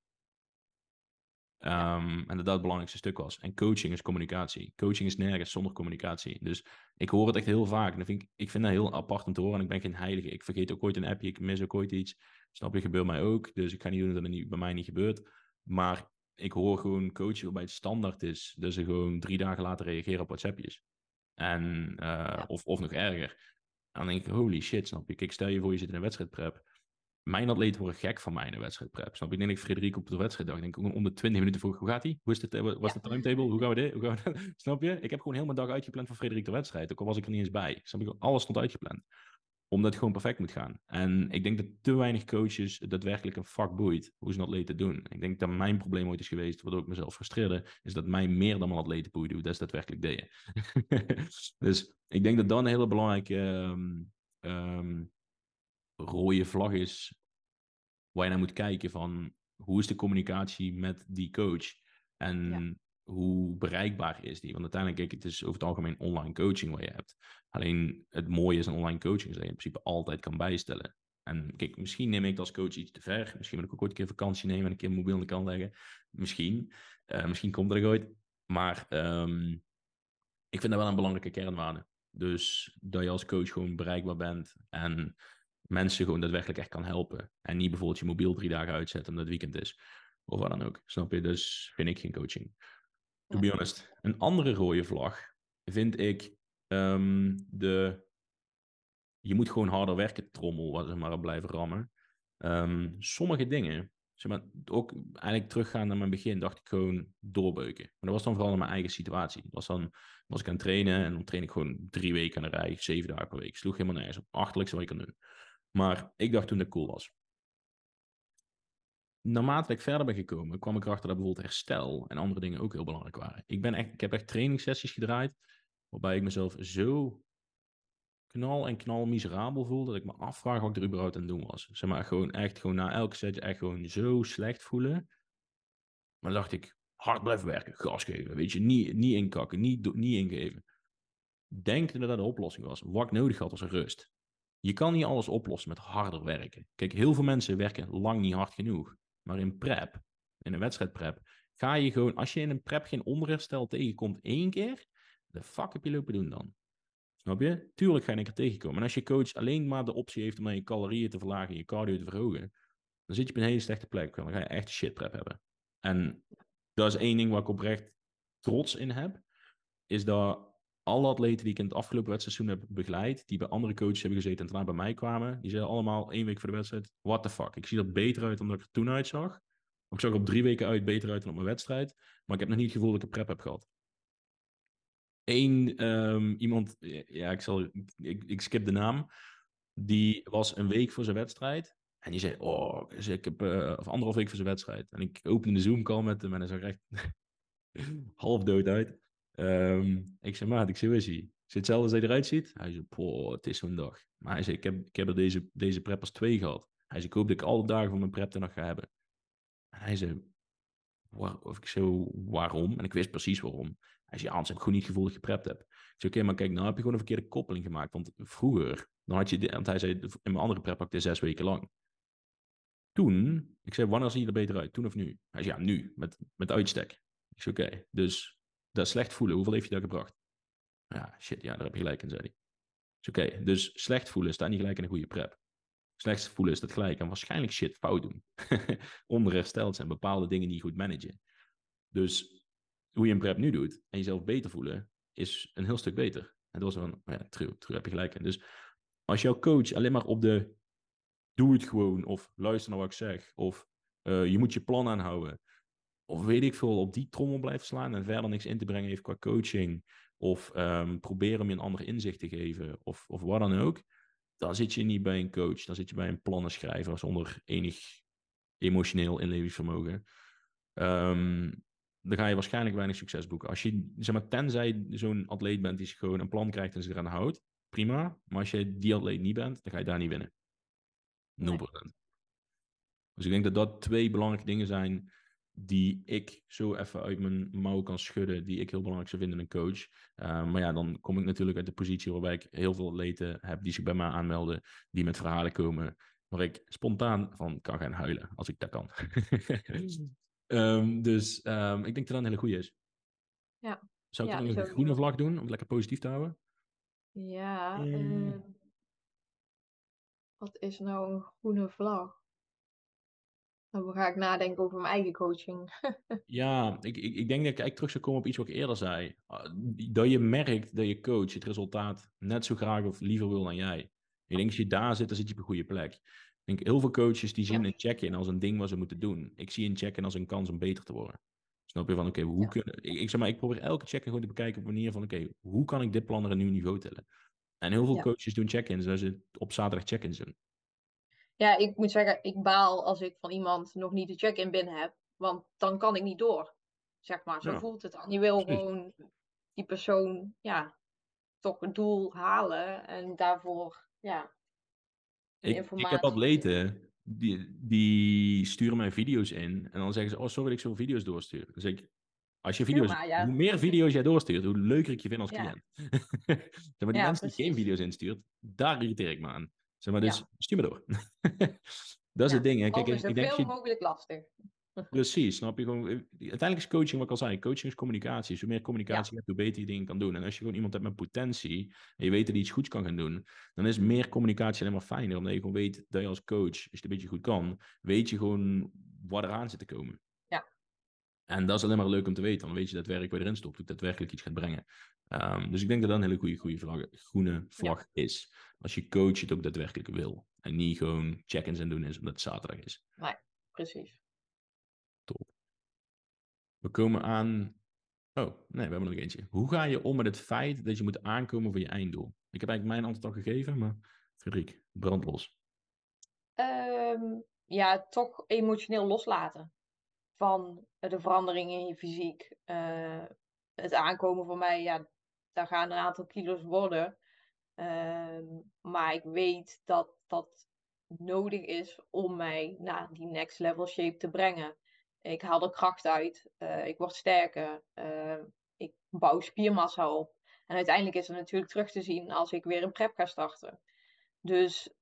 Um, en dat dat het belangrijkste stuk was. En coaching is communicatie. Coaching is nergens zonder communicatie. Dus ik hoor het echt heel vaak. En vind ik, ik vind dat heel apart om te horen. En ik ben geen heilige. Ik vergeet ook ooit een appje. Ik mis ook ooit iets. Snap je, gebeurt mij ook. Dus ik ga niet doen dat het bij mij niet gebeurt. Maar ik hoor gewoon coachen waarbij het standaard is. Dus ze gewoon drie dagen later reageren op WhatsAppjes. En, uh, of, of nog erger. En dan denk ik, holy shit, snap je? Kijk, stel je voor je zit in een wedstrijdprep. Mijn atleten worden gek van mij in een wedstrijdprep. Snap je? Ik denk ik Frederik op de wedstrijd dacht. denk ik om de 20 minuten vroeg, hoe gaat hij? Hoe is het, was de timetable? Hoe gaan we dit? Hoe gaan we dit? [laughs] Snap je? Ik heb gewoon heel mijn dag uitgepland voor Frederik de wedstrijd. Ook al was ik er niet eens bij. Snap je? Alles stond uitgepland omdat het gewoon perfect moet gaan. En ik denk dat te weinig coaches daadwerkelijk een vak boeit hoe ze een atleet doen. Ik denk dat mijn probleem ooit is geweest, waardoor ik mezelf frustreerde, is dat mij meer dan mijn atleten boeide hoe dat ze daadwerkelijk deden. [laughs] dus ik denk dat dat een hele belangrijke um, um, rode vlag is waar je naar moet kijken van hoe is de communicatie met die coach? En hoe bereikbaar is die? Want uiteindelijk, kijk, het is over het algemeen online coaching wat je hebt. Alleen het mooie is een online coaching, dat je in principe altijd kan bijstellen. En kijk, misschien neem ik als coach iets te ver. Misschien wil ik ook ooit een keer vakantie nemen en een keer mobiel aan de kant leggen. Misschien. Uh, misschien komt er ooit. Maar um, ik vind dat wel een belangrijke kernwaarde. Dus dat je als coach gewoon bereikbaar bent en mensen gewoon daadwerkelijk echt kan helpen. En niet bijvoorbeeld je mobiel drie dagen uitzetten omdat het weekend is. Of wat dan ook. Snap je? Dus vind ik geen coaching to be honest. Een andere rode vlag vind ik um, de. Je moet gewoon harder werken, trommel, wat ze maar blijven rammen. Um, sommige dingen, zeg maar, ook eigenlijk teruggaan naar mijn begin, dacht ik gewoon doorbeuken. Maar dat was dan vooral in mijn eigen situatie. Dat was dan was ik aan het trainen en dan train ik gewoon drie weken aan de rij, zeven dagen per week. Sloeg helemaal nergens op. Achterlijkste wat ik kan doen. Maar ik dacht toen dat cool was naarmate ik verder ben gekomen, kwam ik erachter dat bijvoorbeeld herstel en andere dingen ook heel belangrijk waren. Ik, ben echt, ik heb echt trainingssessies gedraaid, waarbij ik mezelf zo knal en knal miserabel voelde, dat ik me afvraag wat ik er überhaupt aan doen was. Zeg maar, gewoon echt, gewoon na elke setje echt gewoon zo slecht voelen. Maar dacht ik, hard blijven werken, gas geven, weet je, niet, niet inkakken, niet, niet ingeven. Denk dat dat de oplossing was. Wat ik nodig had was rust. Je kan niet alles oplossen met harder werken. Kijk, heel veel mensen werken lang niet hard genoeg. Maar in prep, in een wedstrijdprep, ga je gewoon, als je in een prep geen onderherstel tegenkomt één keer, de fuck heb je lopen doen dan? Snap je? Tuurlijk ga je een keer tegenkomen. En als je coach alleen maar de optie heeft om je calorieën te verlagen en je cardio te verhogen, dan zit je op een hele slechte plek. Dan ga je echt shit prep hebben. En dat is één ding waar ik oprecht trots in heb, is dat alle atleten die ik in het afgelopen wedstrijdseizoen heb begeleid, die bij andere coaches hebben gezeten en daarna bij mij kwamen, die zeiden allemaal één week voor de wedstrijd, what the fuck, ik zie er beter uit dan dat ik er toen uitzag. Ik zag er op drie weken uit beter uit dan op mijn wedstrijd, maar ik heb nog niet het gevoel dat ik een prep heb gehad. Eén um, iemand, ja, ik, zal, ik, ik skip de naam, die was een week voor zijn wedstrijd en die zei, oh, ik heb uh, of anderhalf week voor zijn wedstrijd. En ik opende de Zoom-call met hem en hij zag echt [laughs] half dood uit. Um, ik zei, maat, ik zei, hoe is hij? Hetzelfde als hij eruit ziet? Hij zei, poh, het is zo'n dag. Maar hij zei, ik heb, ik heb er deze, deze prep als twee gehad. Hij zei, ik hoop dat ik alle dagen van mijn prep nog ga hebben. En hij zei, of ik zei, waarom? En ik wist precies waarom. Hij zei, anders heb ik gewoon niet het gevoel dat ik geprept heb. zei, oké, maar kijk, nou heb je gewoon een verkeerde koppeling gemaakt. Want vroeger, dan had je, want hij zei, in mijn andere prep pakte zes weken lang. Toen, ik zei, wanneer zie je er beter uit? Toen of nu? Hij zei, ja, nu, met, met uitstek. Ik zei, oké, dus dat slecht voelen, hoeveel heeft je dat gebracht? Ja, shit, ja, daar heb je gelijk in, zei hij. oké, dus slecht voelen staat niet gelijk in een goede prep. Slecht voelen is dat gelijk en waarschijnlijk shit fout doen. [laughs] Onderhersteld zijn, bepaalde dingen niet goed managen. Dus hoe je een prep nu doet en jezelf beter voelen, is een heel stuk beter. En dat was van, ja, true, true, heb je gelijk in. Dus als jouw coach alleen maar op de doe het gewoon, of luister naar wat ik zeg, of uh, je moet je plan aanhouden, of weet ik veel, op die trommel blijft slaan en verder niks in te brengen heeft qua coaching, of um, proberen om je een ander inzicht te geven, of, of wat dan ook, dan zit je niet bij een coach, dan zit je bij een plannenschrijver zonder enig emotioneel inlevingsvermogen. Um, dan ga je waarschijnlijk weinig succes boeken. Als je, zeg maar, tenzij zo'n atleet bent die zich gewoon een plan krijgt en zich eraan houdt, prima. Maar als je die atleet niet bent, dan ga je daar niet winnen. 0%. Dus ik denk dat dat twee belangrijke dingen zijn die ik zo even uit mijn mouw kan schudden, die ik heel belangrijk zou vinden in een coach. Uh, maar ja, dan kom ik natuurlijk uit de positie waarbij ik heel veel atleten heb die zich bij mij aanmelden, die met verhalen komen, waar ik spontaan van kan gaan huilen, als ik dat kan. um, [laughs] dus um, ik denk dat dat een hele goede is. Ja. Zou ik ja, een groene vlag doen, om het lekker positief te houden? Ja. Uh, wat is nou een groene vlag? Dan ga ik nadenken over mijn eigen coaching. [laughs] ja, ik, ik, ik denk dat ik eigenlijk terug zou komen op iets wat ik eerder zei. Ah, dat je merkt dat je coach het resultaat net zo graag of liever wil dan jij. Ik denk als je daar zit, dan zit je op een goede plek. Ik denk heel veel coaches die zien een check-in als een ding wat ze moeten doen. Ik zie een check-in als een kans om beter te worden. Snap je van, oké, hoe kunnen... Ik, ik, zeg maar, ik probeer elke check-in gewoon te bekijken op een manier van, oké, hoe kan ik dit plan naar een nieuw niveau tillen? En heel veel coaches doen check-ins, zoals ze op zaterdag check-ins doen. Ja, ik moet zeggen, ik baal als ik van iemand nog niet de check-in binnen heb. Want dan kan ik niet door. Zeg maar, zo voelt het dan. Je wil gewoon die persoon, ja, toch een doel halen. En daarvoor, ja, ik, ik heb atleten, die, die sturen mij video's in. En dan zeggen ze, oh sorry dat ik zoveel video's doorstuur. Dus ik, als je video's, hoe meer video's jij doorstuurt, hoe leuker ik je vind als cliënt. [laughs] zeg maar, die mensen die geen video's instuurt, daar irriteer ik me aan. Zeg maar, dus stuur me door. [laughs] dat is het ding. Hè. Kijk, ik, ik denk mogelijk lastig. [laughs] Precies, snap je gewoon. Eh, uiteindelijk is coaching, wat ik al zei, coaching is communicatie. Dus hoe meer communicatie je hebt, hoe beter je dingen kan doen. En als je gewoon iemand hebt met potentie en je weet dat hij iets goeds kan gaan doen, dan is meer communicatie alleen maar fijner. Omdat je gewoon weet dat je als coach, als je het een beetje goed kan, weet je gewoon wat eraan zit te komen. Ja. En dat is alleen maar leuk om te weten. Dan weet je dat werk waar je erin stopt, ook daadwerkelijk iets gaat brengen. Um, dus ik denk dat dat een hele goede, goede vlag, groene vlag is. Als je coach het ook daadwerkelijk wil. En niet gewoon check-ins en doen is omdat het zaterdag is. Nee, precies. Top. We komen aan. Oh, nee, we hebben nog eentje. Hoe ga je om met het feit dat je moet aankomen voor je einddoel? Ik heb eigenlijk mijn antwoord al gegeven, maar Frederik, brandlos. Um, ja, toch emotioneel loslaten van de verandering in je fysiek. Uh, het aankomen voor mij, ja, daar gaan een aantal kilo's worden. Ehm, maar ik weet dat dat nodig is om mij naar die next level shape te brengen. Ik haal er kracht uit, uh, ik word sterker, uh, ik bouw spiermassa op. En uiteindelijk is het natuurlijk terug te zien als ik weer een prep ga starten. Dus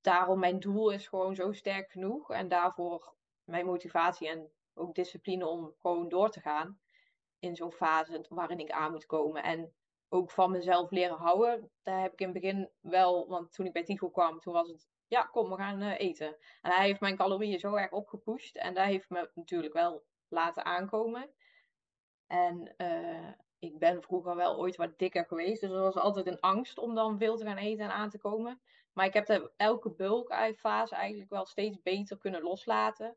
daarom mijn doel is gewoon zo sterk genoeg. En daarvoor mijn motivatie en ook discipline om gewoon door te gaan in zo'n fase waarin ik aan moet komen. En ook van mezelf leren houden. Daar heb ik in het begin wel, want toen ik bij Tigo kwam, toen was het, ja, kom, we gaan uh, eten. En hij heeft mijn calorieën zo erg opgepusht. En dat heeft me natuurlijk wel laten aankomen. En uh, ik ben vroeger wel ooit wat dikker geweest. Dus er was altijd een angst om dan veel te gaan eten en aan te komen. Maar ik heb de, elke bulkfase eigenlijk wel steeds beter kunnen loslaten.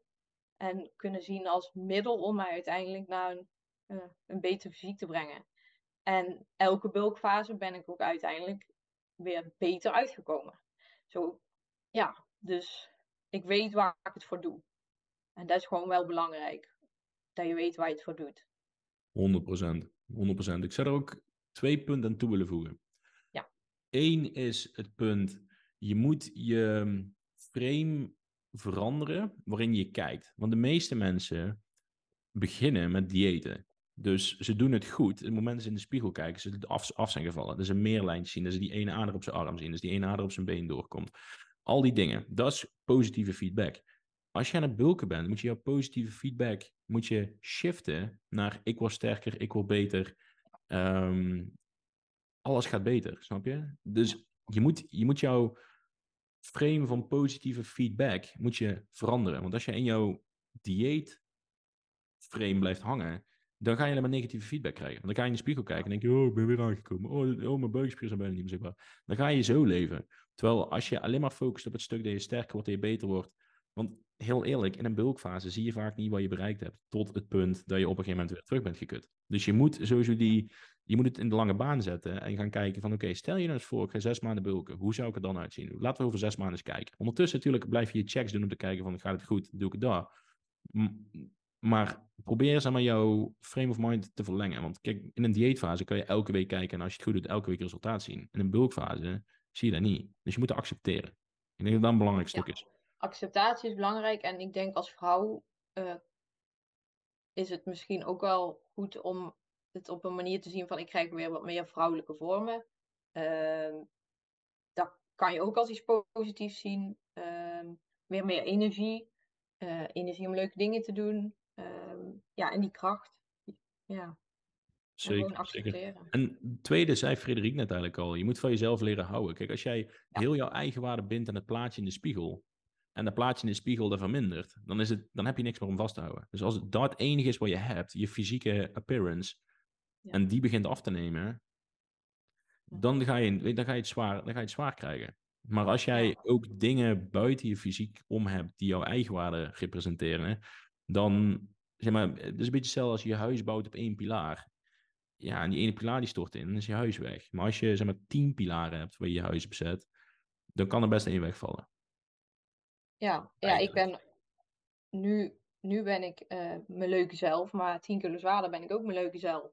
En kunnen zien als middel om mij uiteindelijk naar een, uh, een beter fysiek te brengen. En elke bulkfase ben ik ook uiteindelijk weer beter uitgekomen. Zo, ja, dus ik weet waar ik het voor doe. En dat is gewoon wel belangrijk. Dat je weet waar je het voor doet. 100%. 100%. Ik zou er ook twee punten aan toe willen voegen. Ja. Eén is het punt, je moet je frame veranderen waarin je kijkt. Want de meeste mensen beginnen met diëten. Dus ze doen het goed. Het moment dat ze in de spiegel kijken, ze af, af zijn gevallen. Dat ze meer lijntjes zien, dat ze die ene ader op zijn arm zien, dat die ene ader op zijn been doorkomt. Al die dingen. Dat is positieve feedback. Als je aan het bulken bent, moet je jouw positieve feedback moet je shiften naar ik word sterker, ik word beter. Um, alles gaat beter, snap je? Dus je moet, je moet jouw frame van positieve feedback moet je veranderen. Want als je in jouw dieet frame blijft hangen, dan ga je alleen maar negatieve feedback krijgen. Dan ga je in de spiegel kijken en denk je, oh, ik ben weer aangekomen. Oh, oh mijn buikspieren zijn bijna niet meer zichtbaar. Dan ga je zo leven. Terwijl als je alleen maar focust op het stuk dat je sterker wordt, dat je beter wordt. Want heel eerlijk, in een bulkfase zie je vaak niet wat je bereikt hebt. Tot het punt dat je op een gegeven moment weer terug bent gekut. Dus je moet sowieso die, je moet het in de lange baan zetten en gaan kijken van oké, stel je nou eens voor, ik ga zes maanden bulken. Hoe zou ik er dan uitzien? Laten we over zes maanden eens kijken. Ondertussen natuurlijk blijf je je checks doen om te kijken van gaat het goed, doe ik het daar. Maar probeer zeg maar jouw frame of mind te verlengen. Want kijk, in een dieetfase kan je elke week kijken en als je het goed doet, elke week resultaat zien. In een bulkfase zie je dat niet. Dus je moet het accepteren. Ik denk dat dat een belangrijk stuk is. Acceptatie is belangrijk en ik denk als vrouw uh, is het misschien ook wel goed om het op een manier te zien van ik krijg weer wat meer vrouwelijke vormen. Uh, dat kan je ook als iets positiefs zien. Uh, weer meer energie. Uh, energie om leuke dingen te doen. Ja, en die kracht. Ja. Zeker, zeker. En tweede zei Frederik net eigenlijk al, je moet van jezelf leren houden. Kijk, als jij heel jouw eigen waarde bindt aan het plaatje in de spiegel, en dat plaatje in de spiegel er vermindert, dan, is het, dan heb je niks meer om vast te houden. Dus als dat het enige is wat je hebt, je fysieke appearance, en die begint af te nemen, dan ga je, dan ga je, het, zwaar, dan ga je het zwaar krijgen. Maar als jij ook dingen buiten je fysiek om hebt die jouw eigenwaarde representeren, dan, zeg maar, het is een beetje hetzelfde als je je huis bouwt op één pilaar. Ja, en die ene pilaar die stort in, dan is je huis weg. Maar als je, zeg maar, tien pilaren hebt waar je je huis bezet, dan kan er best één wegvallen. Ja, ja ik ben nu, nu ben ik uh, mijn leuke zelf, maar tien kilo zwaarder ben ik ook mijn leuke zelf.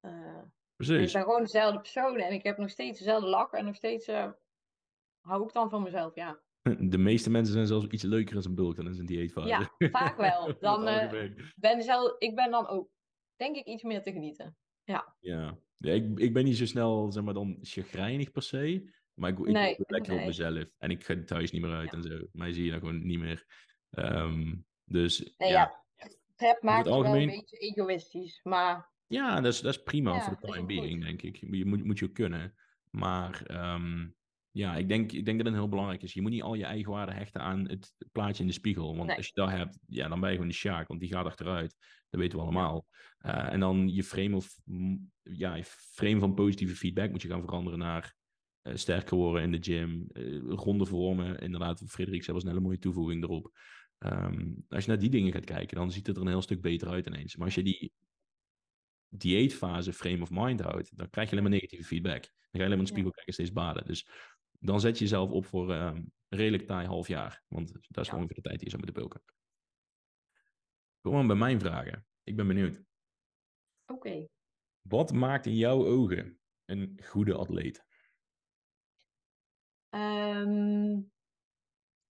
Uh, Precies. ik ben gewoon dezelfde persoon en ik heb nog steeds dezelfde lak en nog steeds uh, hou ik dan van mezelf, ja. [laughs] De meeste mensen zijn zelfs iets leuker als een bulk dan in een dieetfase. Ja, vaak wel. [laughs] Dan, ben zelf, ik ben dan ook, denk ik, iets meer te genieten. Ja. Ja, ja ik, ik ben niet zo snel, zeg maar, dan chagrijnig per se. Maar ik, ik nee, lekker op mezelf. En ik ga thuis niet meer uit en zo. Mij zie je dan gewoon niet meer. Um, dus nee, ja. ja. maakt het algemeen... wel een beetje egoïstisch, maar... Ja, dat is, dat is prima voor de time being, denk ik. Je moet, moet je kunnen. Maar um, ja, ik denk, ik denk dat het heel belangrijk is. Je moet niet al je eigen waarde hechten aan het plaatje in de spiegel. Want als je dat hebt, ja, dan ben je gewoon de sjaak. Want die gaat achteruit. Dat weten we allemaal. Uh, en dan je frame, of, ja, je frame van positieve feedback moet je gaan veranderen naar uh, sterker worden in de gym, uh, ronde vormen. Inderdaad, Frederik zei was een hele mooie toevoeging erop. Um, als je naar die dingen gaat kijken, dan ziet het er een heel stuk beter uit ineens. Maar als je die dieetfase frame of mind houdt, dan krijg je alleen maar negatieve feedback. Dan ga je alleen maar in de spiegel kijken steeds baden. Dus dan zet je jezelf op voor een redelijk taai half jaar. Want dat is gewoon ongeveer de tijd die je moeten bulken. Kom maar bij mijn vragen. Ik ben benieuwd. Oké. Wat maakt in jouw ogen een goede atleet? Um,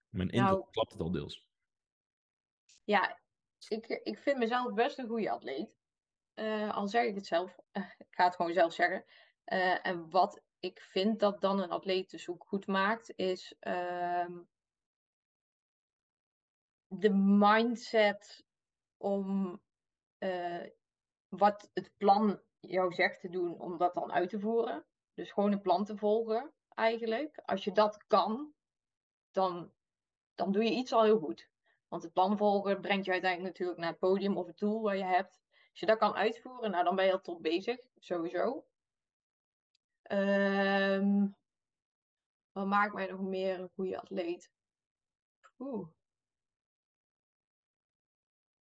Mijn intro nou, klapt het al deels. Ja, ik, ik vind mezelf best een goede atleet. Uh, al zeg ik het zelf. Uh, [laughs] ik ga het gewoon zelf zeggen. Uh, en wat ik vind dat dan een atleet dus ook goed maakt, is um, de mindset om wat het plan jou zegt te doen, om dat dan uit te voeren. Dus gewoon een plan te volgen eigenlijk. Als je dat kan, dan, dan doe je iets al heel goed. Want het plan volgen brengt je uiteindelijk natuurlijk naar het podium of het doel wat je hebt. Als je dat kan uitvoeren, nou, dan ben je al tot bezig, sowieso. Um, wat maakt mij nog meer een goede atleet? Oeh.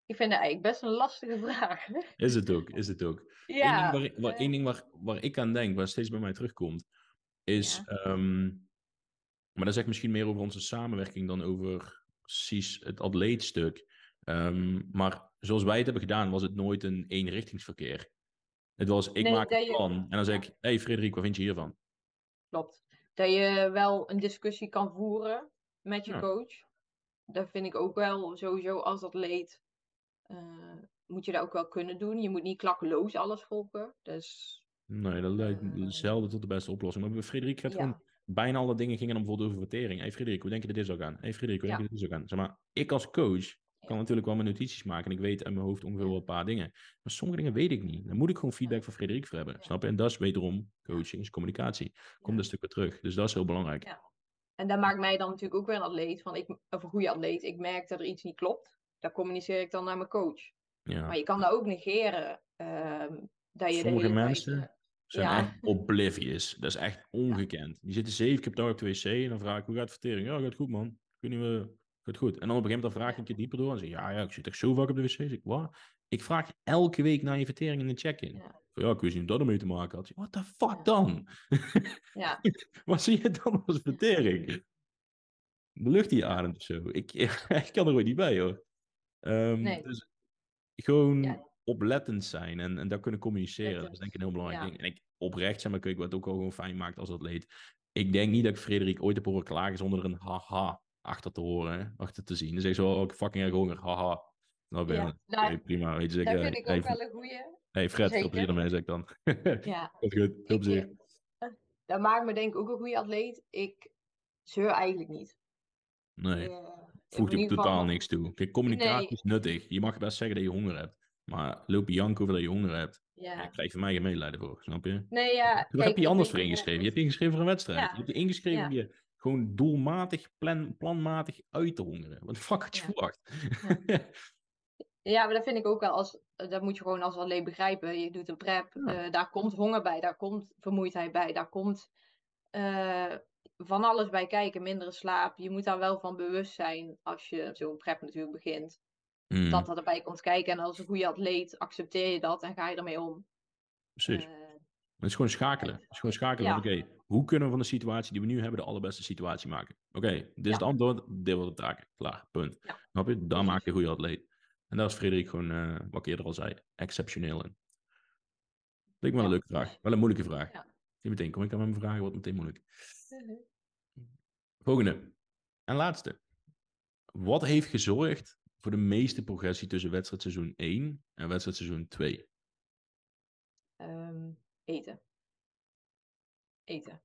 Ik vind het eigenlijk best een lastige [laughs] vraag. Is het ook, is het ook. Ja, Eén ding, waar, waar, één ding waar, waar ik aan denk, waar steeds bij mij terugkomt, is, ehm, maar dat zegt misschien meer over onze samenwerking dan over precies het atleetstuk. Um, maar zoals wij het hebben gedaan, was het nooit een eenrichtingsverkeer. Het was, ik maak een plan en dan zeg ik, hey Frederik, wat vind je hiervan? Klopt. Dat je wel een discussie kan voeren met je coach. Dat vind ik ook wel sowieso als atleet uh, moet je dat ook wel kunnen doen. Je moet niet klakkeloos alles volgen. Dus, nee, dat lijkt uh, zelden tot de beste oplossing. Maar Frederik gaat gewoon... Bijna alle dingen gingen dan bijvoorbeeld over vertering. Hé hey Frederik, hoe denk je dat dit zou gaan? Hé hey Frederik, hoe denk je dat dit zou gaan? Zeg maar, ik als coach kan natuurlijk wel mijn notities maken. En ik weet in mijn hoofd ongeveer wel een paar dingen. Maar sommige dingen weet ik niet. Dan moet ik gewoon feedback van Frederik voor hebben. Snap je? En dat is wederom coaching, is communicatie. Komt een stuk weer terug. Dus dat is heel belangrijk. Ja. En dat maakt mij dan natuurlijk ook weer een atleet. Van ik, of een goede atleet. Ik merk dat er iets niet klopt. Daar communiceer ik dan naar mijn coach. Ja. Maar je kan dat ook negeren. Uh, dat je Sommige mensen tijd, zijn echt oblivious. Dat is echt [laughs] ongekend. Die zitten zeven keer per dag op de wc en dan vraag ik, hoe gaat het vertering? Ja, gaat goed man. Kun je Goed, goed. En dan op een gegeven moment dan vraag ik je dieper door en zeg ja, ja, ik zit echt zo vaak op de wc. Zeg ik, wat? Ik vraag elke week naar je vertering in de check-in. Ja. ja, ik wist niet wat dat ermee te maken had. What the fuck dan? Ja. [laughs] wat zie je dan als vertering? De lucht die je ademt of zo. Ik, [laughs] ik kan er ooit niet bij hoor. Um, nee. Dus gewoon oplettend zijn en, en dat kunnen communiceren. Dat is denk ik een heel belangrijk ding. En ik oprecht zeg maar, ik wat ook al gewoon fijn maakt als atleet. Ik denk niet dat ik Frederik ooit heb horen klagen zonder een haha achter te horen, achter te zien. Dan zeg je zo, oh, ik fucking erg honger, haha. Nou ben je, ja, prima. Weet je, dat vind ik ook wel een goeie. Hey Fred, veel plezier ermee, zeg ik dan. [laughs] ja. Dat is goed, veel plezier. Dat maakt me denk ik ook een goede atleet. Ik zeur eigenlijk niet. Nee, uh, voegt je totaal niks toe. Kijk, communicatie is nuttig. Je mag best zeggen dat je honger hebt. Maar loop je janken over dat je honger hebt. Ja. Daar krijg je van mij geen medelijden voor, snap je? Nee, ja. Wat heb je anders voor ingeschreven? Je hebt ingeschreven voor een wedstrijd. Je hebt je ingeschreven ja. je gewoon doelmatig, plan, planmatig uit te hongeren. Wat fuck had je verwacht? Ja. ja. maar dat vind ik ook wel als, dat moet je gewoon als alleen begrijpen. Je doet een prep, uh, daar komt honger bij, daar komt vermoeidheid bij, daar komt uh, van alles bij kijken, mindere slaap. Je moet daar wel van bewust zijn als je zo'n prep natuurlijk begint. Mm. Dat dat erbij komt kijken. En als een goede atleet accepteer je dat en ga je ermee om. Precies. Uh, het is gewoon schakelen. Het is gewoon schakelen. Oké, hoe kunnen we van de situatie die we nu hebben de allerbeste situatie maken? Oké, dit is het antwoord, dit wordt de taak. Klaar, punt. Ja. Snap je? Dan maak je een goede atleet. En daar is Frederik gewoon, uh, wat ik eerder al zei, exceptioneel in. Lijkt me wel een leuke vraag. Wel een moeilijke vraag. Ja. Niet meteen kom ik aan met mijn vragen, wordt meteen moeilijk. Mhm. Volgende. En laatste. Wat heeft gezorgd voor de meeste progressie tussen wedstrijdseizoen 1 en wedstrijdseizoen 2? Eten. Eten.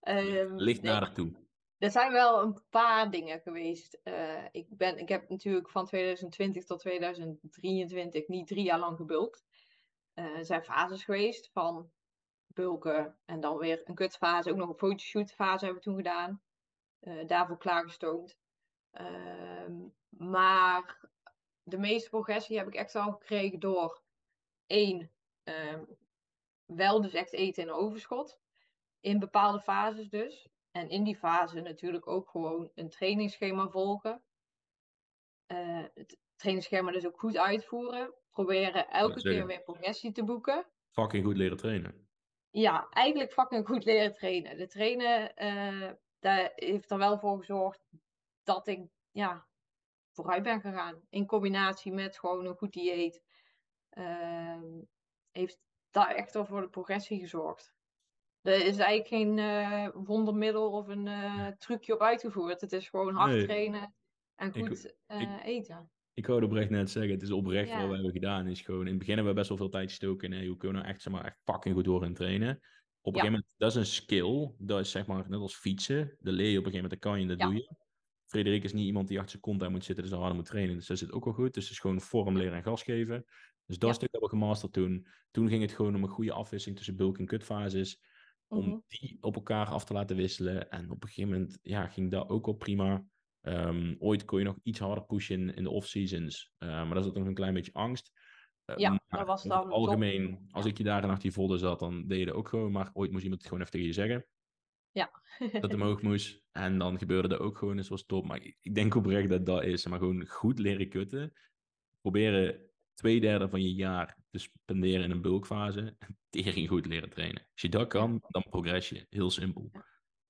um, Ligt nader toe. Er zijn wel een paar dingen geweest. Uh, ik, ben, ik heb natuurlijk van 2020 tot 2023 niet drie jaar lang gebulkt. Uh, er zijn fases geweest van bulken en dan weer een kutfase. Ook nog een fotoshoot fase hebben we toen gedaan. Uh, daarvoor klaargestoomd. Uh, maar de meeste progressie heb ik echt al gekregen door één, uh, wel dus echt eten in overschot. In bepaalde fases dus. En in die fase natuurlijk ook gewoon een trainingsschema volgen. Uh, het trainingsschema dus ook goed uitvoeren. Proberen elke keer weer progressie te boeken. Fucking goed leren trainen. Ja, eigenlijk fucking goed leren trainen. De trainen, uh, daar heeft er wel voor gezorgd dat ik ja, vooruit ben gegaan. In combinatie met gewoon een goed dieet. Uh, heeft daar echt wel voor de progressie gezorgd. Er is eigenlijk geen uh, wondermiddel of een uh, trucje op uitgevoerd. Het is gewoon hard trainen en goed ik, uh, eten. Ik wou oprecht net zeggen, het is oprecht wat we hebben gedaan. Is gewoon, in het begin hebben we best wel veel tijd gestoken in hoe kunnen we nou echt, zeg maar, echt fucking goed door in trainen. Op een gegeven moment, dat is een skill. Dat is zeg maar net als fietsen. Dat leer je op een gegeven moment, dat kan je en dat doe je. Frederik is niet iemand die achter zijn kont aan moet zitten, dus harder moet trainen. Dus dat zit ook wel goed. Dus het is gewoon vorm leren en gas geven. Dus dat ja. stuk hebben we gemasterd toen. Toen ging het gewoon om een goede afwisseling tussen bulk- en kutfases. Om mhm. die op elkaar af te laten wisselen. En op een gegeven moment ja, ging dat ook al prima. Um, ooit kon je nog iets harder pushen in de off-seasons. Uh, maar dat is nog een klein beetje angst. Uh, ja, dat was dan. Algemeen, als ik je daar achter die folder zat, dan deed je dat ook gewoon. Maar ooit moest iemand het gewoon even tegen je zeggen. Ja. dat het omhoog moest. En dan gebeurde dat ook gewoon. Dus was top. Maar ik, ik denk oprecht dat dat is. Maar gewoon goed leren kutten. Proberen twee derde van je jaar te spenderen in een bulkfase. [laughs] Tering goed leren trainen. Als je dat kan, dan progress je. Heel simpel.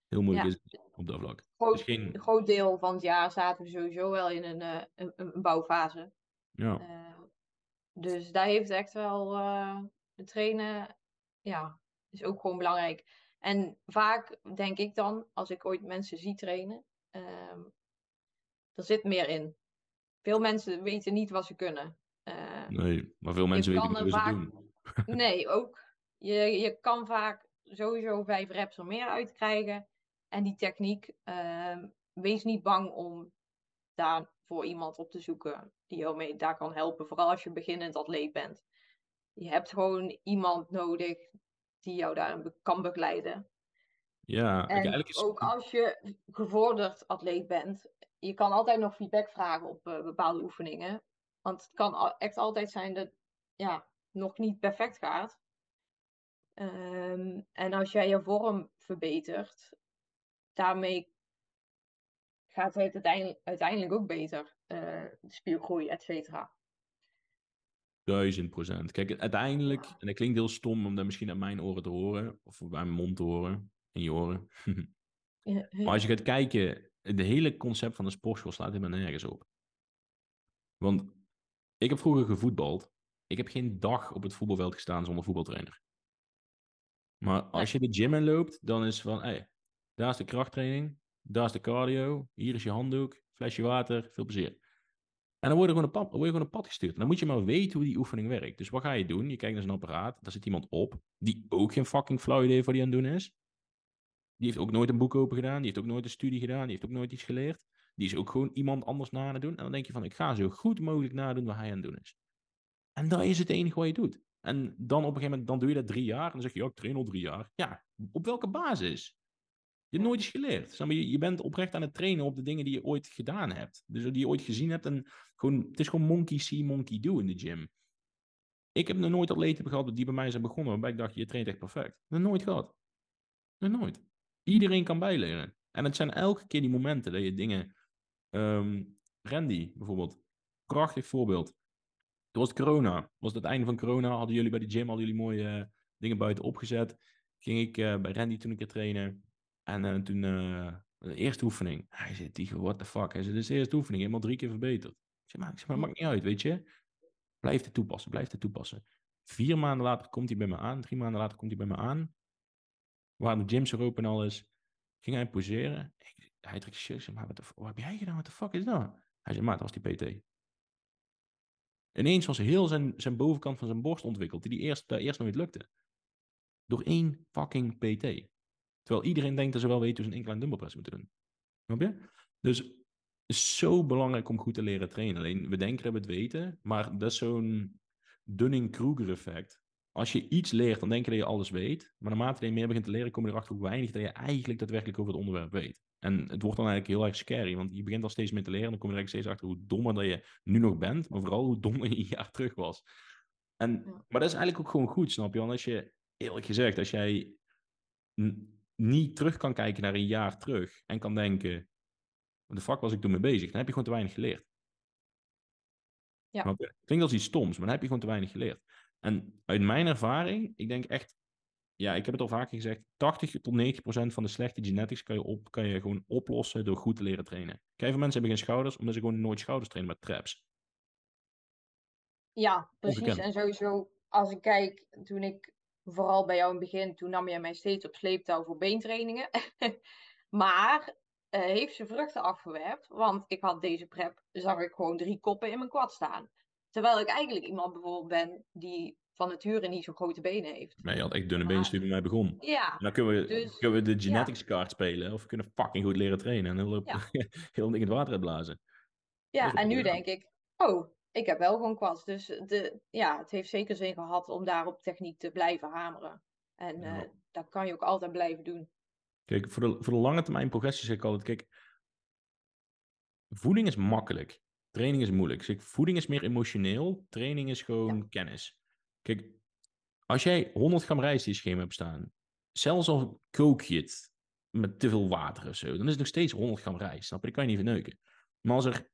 Heel moeilijk is het op dat vlak. Groot, dus geen... Een groot deel van het jaar zaten we sowieso wel in een, uh, een, een, bouwfase. Ja. Uh, dus daar heeft echt wel uh, de trainen, ja, is ook gewoon belangrijk. En vaak denk ik dan, als ik ooit mensen zie trainen, uh, er zit meer in. Veel mensen weten niet wat ze kunnen. Nee, maar veel mensen weten niet hoe ze doen. nee, ook. Je, je kan vaak sowieso vijf reps of meer uitkrijgen. En die techniek, uh, wees niet bang om daar voor iemand op te zoeken die jou mee daar kan helpen. Vooral als je beginnend atleet bent. Je hebt gewoon iemand nodig die jou daarin kan begeleiden. Ja, en eigenlijk is... ook als je gevorderd atleet bent, je kan altijd nog feedback vragen op uh, bepaalde oefeningen. Want het kan echt altijd zijn dat ja, nog niet perfect gaat. Um, en als jij je vorm verbetert, daarmee gaat het uiteindelijk, uiteindelijk ook beter. Uh, spiergroei, et cetera. Duizend procent. Kijk, uiteindelijk, en dat klinkt heel stom om dat misschien aan mijn oren te horen, of bij mijn mond te horen, in je oren. [laughs] maar als je gaat kijken, het hele concept van de sportschool slaat helemaal nergens op. Want ik heb vroeger gevoetbald. Ik heb geen dag op het voetbalveld gestaan zonder voetbaltrainer. Maar als je de gym in loopt, dan is van, hey, daar is de krachttraining, daar is de cardio, hier is je handdoek, flesje water, veel plezier. En dan word je, gewoon een pad, word je gewoon een pad gestuurd. En dan moet je maar weten hoe die oefening werkt. Dus wat ga je doen? Je kijkt naar zo'n apparaat, daar zit iemand op, die ook geen fucking flauw idee voor die aan het doen is. Die heeft ook nooit een boek open gedaan, die heeft ook nooit een studie gedaan, die heeft ook nooit iets geleerd. Die is ook gewoon iemand anders na doen. En dan denk je van, ik ga zo goed mogelijk nadoen wat hij aan het doen is. En dat is het enige wat je doet. En dan op een gegeven moment, dan doe je dat drie jaar. En dan zeg je, ja, ik train al drie jaar. Ja, op welke basis? Je hebt nooit iets geleerd. Je, je bent oprecht aan het trainen op de dingen die je ooit gedaan hebt. Dus die je ooit gezien hebt. En gewoon, het is gewoon monkey see, monkey do in de gym. Ik heb nog nooit atleten gehad die bij mij zijn begonnen. Waarbij ik dacht, je traint echt perfect. Nog nooit gehad. Nog nooit. Iedereen kan bijleren. En het zijn elke keer die momenten dat je dingen... Um, Randy bijvoorbeeld. Prachtig voorbeeld. Toen was het corona. Was het, het einde van corona. Hadden jullie bij de gym hadden jullie mooie uh, dingen buiten opgezet. Ging ik uh, bij Randy toen een keer trainen. En uh, toen, de eerste oefening. Hij zei, Tigo, what the fuck? Hij zei, is de eerste oefening. Helemaal drie keer verbeterd. Ik zei, maar, ik zeg, maar maakt niet uit, weet je. Blijf het toepassen, blijf het toepassen. Vier maanden later komt hij bij me aan. Drie maanden later komt hij bij me aan. Waar de gyms er open en alles. Ging hij poseren. Ik, hij trekt zijn shirt. maar wat, wat heb jij gedaan? Wat de fuck is dat? Hij zei, maar dat was die PT. Ineens was heel zijn, zijn bovenkant van zijn borst ontwikkeld, die, die eerst, eerst nooit lukte. Door één fucking PT. Terwijl iedereen denkt dat ze wel weten hoe ze een incline dumbbell moeten doen. Snap je? Dus het is zo belangrijk om goed te leren trainen. Alleen, we denken dat we het weten, maar dat is zo'n Dunning-Kruger effect. Als je iets leert, dan denk je dat je alles weet. Maar naarmate je meer begint te leren, kom je erachter hoe weinig dat je eigenlijk daadwerkelijk over het onderwerp weet. En het wordt dan eigenlijk heel erg scary, want je begint al steeds meer te leren. En dan kom je er steeds achter hoe dommer dat je nu nog bent, maar vooral hoe dommer je een [laughs] jaar terug was. En, Maar dat is eigenlijk ook gewoon goed, snap je? Want als je, eerlijk gezegd, als jij niet terug kan kijken naar een jaar terug en kan denken, wat de fuck was ik toen mee bezig? Dan heb je gewoon te weinig geleerd. Ja. Klinkt als iets stoms, maar dan heb je gewoon te weinig geleerd. En uit mijn ervaring, ik denk echt ja, ik heb het al vaker gezegd, 80 tot 90 procent van de slechte genetics kan je, op, kan je gewoon oplossen door goed te leren trainen. Kijk, veel mensen hebben geen schouders, omdat ze gewoon nooit schouders trainen met traps. Ja, precies. En sowieso, als ik kijk, toen ik vooral bij jou in het begin, toen nam jij mij steeds op sleeptouw voor beentrainingen. [laughs] maar uh, heeft ze vruchten afgewerpt, want ik had deze prep, zag ik gewoon drie koppen in mijn kwad staan. Terwijl ik eigenlijk iemand bijvoorbeeld ben die van nature niet zo grote benen heeft. Nee, je had echt dunne benen toen je mij begon. Ja. dan kunnen we, dus, kunnen we de genetics kaart spelen. Of we kunnen fucking goed leren trainen. En [laughs] heel, ja. heel ding in het water uitblazen. Ja, en nu denk ik, oh, ik heb wel gewoon kwads. Dus de, ja, het heeft zeker zin gehad om daar op techniek te blijven hameren. En ja. uh, dat kan je ook altijd blijven doen. Kijk, voor de, voor de lange termijn progressie zeg ik altijd, kijk, voeding is makkelijk. Training is moeilijk. Zeg, voeding is meer emotioneel. Training is gewoon ja. kennis. Kijk, als jij 100 gram rijst in je schema hebt staan, zelfs al kook je het met te veel water of zo, dan is het nog steeds 100 gram rijst. Snap je? Dat kan je niet verneuken. Maar als er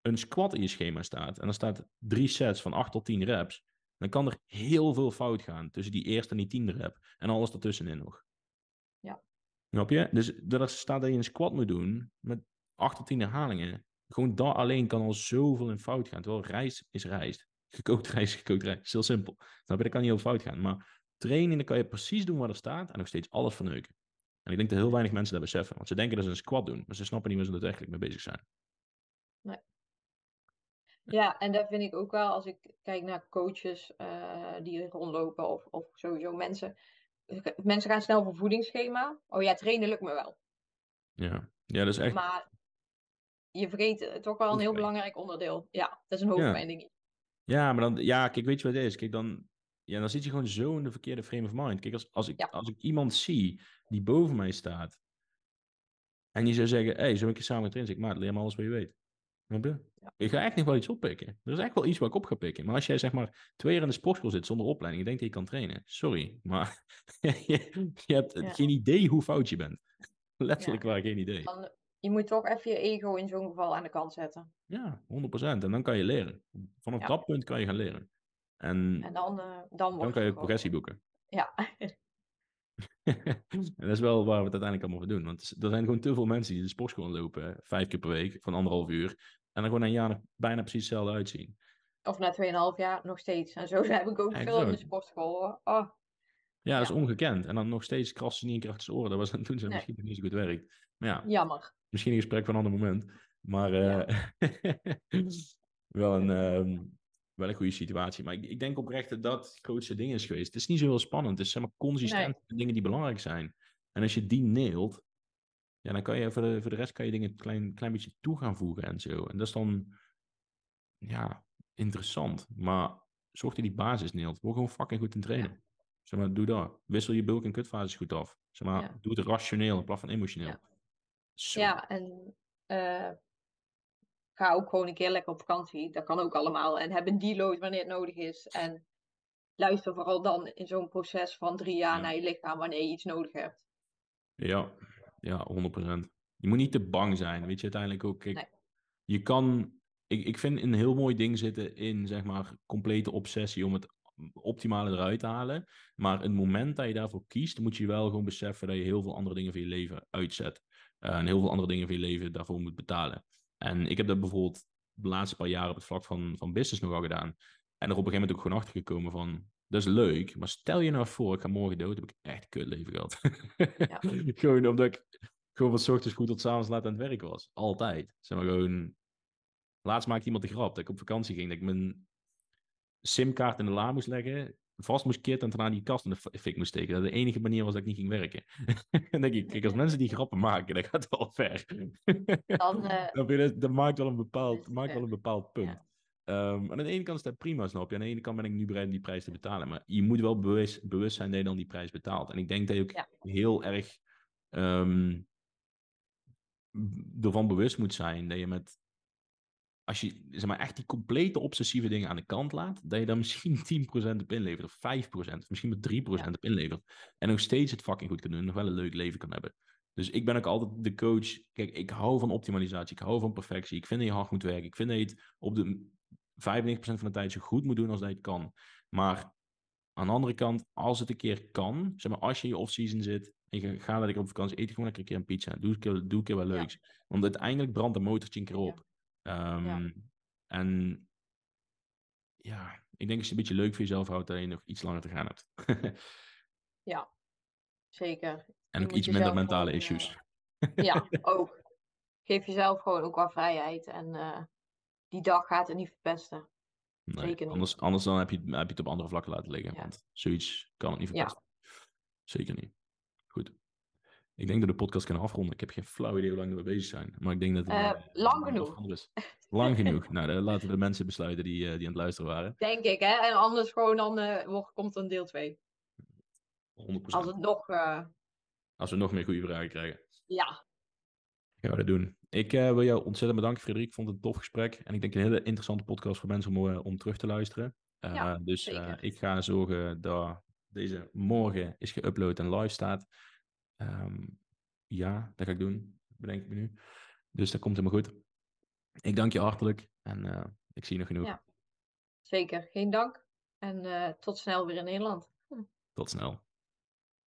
een squat in je schema staat en er staat drie sets van 8 tot 10 reps, dan kan er heel veel fout gaan tussen die eerste en die tiende rep en alles ertussenin nog. Ja. Snap je? Dus er staat dat je een squat moet doen met 8 tot 10 herhalingen. Gewoon dat alleen kan al zoveel in fout gaan. Terwijl rijst is rijst gekookt rijst, [laughs] gekookt rijst. is heel simpel. Je? Dat kan niet heel fout gaan. Maar trainen, dan kan je precies doen wat er staat en nog steeds alles verneuken. En ik denk dat heel weinig mensen dat beseffen. Want ze denken dat ze een squat doen, maar ze snappen niet waar ze daadwerkelijk mee bezig zijn. Nee. Ja, en dat vind ik ook wel als ik kijk naar coaches uh, die rondlopen of, of sowieso mensen. Mensen gaan snel voor voedingsschema. Oh ja, trainen lukt me wel. Ja, ja dat is echt. Maar je vergeet toch wel een heel belangrijk onderdeel. Ja, dat is een hoofdpijn, ja. Ja, maar dan, ja, kijk, weet je wat het is? Kijk, dan, ja, dan zit je gewoon zo in de verkeerde frame of mind. Kijk, als, als, ik, als ik iemand zie die boven mij staat en die zou zeggen, hé, hey, zo een keer samen erin, zeg ik, maat, leer me alles wat je weet. Ja. Ik ga echt nog wel iets oppikken. Er is echt wel iets wat ik op ga pikken. Maar als jij zeg maar twee jaar in de sportschool zit zonder opleiding, je denkt dat je kan trainen. Sorry, maar [laughs] je, je, hebt geen idee hoe fout je bent. Letterlijk waar, geen idee. Je moet toch even je ego in zo'n geval aan de kant zetten. Ja, 100%. En dan kan je leren. Vanaf dat punt kan je gaan leren. En, en dan, uh, dan, dan kan je progressie boeken. Ja. [laughs] en dat is wel waar we het uiteindelijk allemaal voor doen. Want er zijn gewoon te veel mensen die de sportschool lopen, vijf keer per week, van anderhalf uur. En dan gewoon een jaar bijna precies hetzelfde uitzien. Of na 2,5 jaar nog steeds. En zo [laughs] heb ik ook veel in de sportschool. Oh. Ja, dat is ongekend. En dan nog steeds krassen niet in kracht oren. Dat was [laughs] toen ze misschien niet zo goed werkt. Ja, Jammer. Misschien een gesprek van een ander moment. Maar uh, [laughs] wel, een, uh, wel een goede situatie. Maar ik, ik, denk oprecht dat dat het grootste ding is geweest. Het is niet zo heel spannend. Het is zeg maar consistent nee. dingen die belangrijk zijn. En als je die neelt, ja, dan kan je voor de, voor de rest kan je dingen een klein, klein beetje toe gaan voegen en zo. En dat is dan, ja, interessant. Maar zorg dat die basis neelt. Word gewoon fucking goed in trainen. Ja. Zeg maar, doe dat. Wissel je bulk- en kutfases goed af. Zeg maar, ja. doe het rationeel in plaats van emotioneel. Ja, ja en uh, ga ook gewoon een keer lekker op vakantie. Dat kan ook allemaal. En heb een deload wanneer het nodig is. En luister vooral dan in zo'n proces van drie jaar naar je lichaam wanneer je iets nodig hebt. Ja, ja 100%. Je moet niet te bang zijn. Weet je, uiteindelijk ook. Kijk, Je kan. Ik, ik vind een heel mooi ding zitten in, zeg maar, complete obsessie om het optimale eruit te halen. Maar het moment dat je daarvoor kiest, moet je wel gewoon beseffen dat je heel veel andere dingen van je leven uitzet. Uh, en heel veel andere dingen van je leven daarvoor moet betalen. En ik heb dat bijvoorbeeld de laatste paar jaar op het vlak van, van business nogal gedaan. En er op een gegeven moment ook gewoon achter gekomen van, dat is leuk, maar stel je nou voor, ik ga morgen dood, heb ik echt een kutleven gehad. Ja. [laughs] gewoon omdat ik gewoon van ochtends goed tot avonds laat aan het werk was. Altijd. Zeg maar gewoon... Laatst maakte iemand de grap dat ik op vakantie ging, dat ik mijn simkaart in de la moest leggen, vast moest kitten en daarna die kast in de fik moest steken. Dat de enige manier was dat ik niet ging werken. [laughs] en denk ik, kijk, als mensen die grappen maken, dat gaat wel ver. [laughs] Dan, [laughs] uh, dat, dat, maakt wel een bepaald, maakt wel een bepaald punt. Ja. Um, aan de ene kant is dat prima, snap je. Aan de ene kant ben ik nu bereid om die prijs te betalen. Maar je moet wel bewust, bewust zijn dat je dan die prijs betaalt. En ik denk dat je ook ja. heel erg um, ervan bewust moet zijn dat je met als je zeg maar, echt die complete obsessieve dingen aan de kant laat, dat je dan misschien [laughs] 10% op inlevert, of 5%, misschien met 3% ja. op inlevert. En nog steeds het fucking goed kan doen, nog wel een leuk leven kan hebben. Dus ik ben ook altijd de coach. Kijk, ik hou van optimalisatie, ik hou van perfectie. Ik vind dat je hard moet werken. Ik vind dat je het op de 95% van de tijd zo goed moet doen als dat je het kan. Maar aan de andere kant, als het een keer kan, zeg maar, als je in je off-season zit en je gaat lekker op vakantie, eet gewoon lekker een keer een pizza. Doe een keer, doe een keer wat leuks. Ja. Want uiteindelijk brandt de motortje een keer op. Um, ja. En ja, ik denk als je een beetje leuk voor jezelf houdt, dat je nog iets langer te gaan hebt. [laughs] ja, zeker. [laughs] En ook iets minder mentale gewoon, issues. Uh, ja, ook. Geef jezelf gewoon ook wel vrijheid. En uh, die dag gaat het niet verpesten. Nee, zeker niet. Anders, anders dan heb je, heb je het op andere vlakken laten liggen. Ja. Want zoiets kan het niet verpesten. Ja. Zeker niet. Ik denk dat de podcast kunnen afronden. Ik heb geen flauw idee hoe lang we bezig zijn. Maar ik denk dat het uh, lang genoeg. Is. Lang genoeg. [laughs] nou, dan laten we de mensen besluiten die, uh, die aan het luisteren waren. Denk ik, hè? En anders gewoon dan uh, komt een deel 2. 100%. Als het nog... Als we nog meer goede vragen krijgen. Ja. Gaan we dat doen. Ik wil jou ontzettend bedanken, Frederik. Ik vond het een tof gesprek. En ik denk een hele interessante podcast voor mensen om, om terug te luisteren. Ja, dus ik ga zorgen dat deze morgen is geüpload en live staat. Um, ja, dat ga ik doen, bedenk ik me nu. Dus dat komt helemaal goed. Ik dank je hartelijk en uh, ik zie je nog genoeg. Ja, zeker. Geen dank. En uh, tot snel weer in Nederland. Tot snel.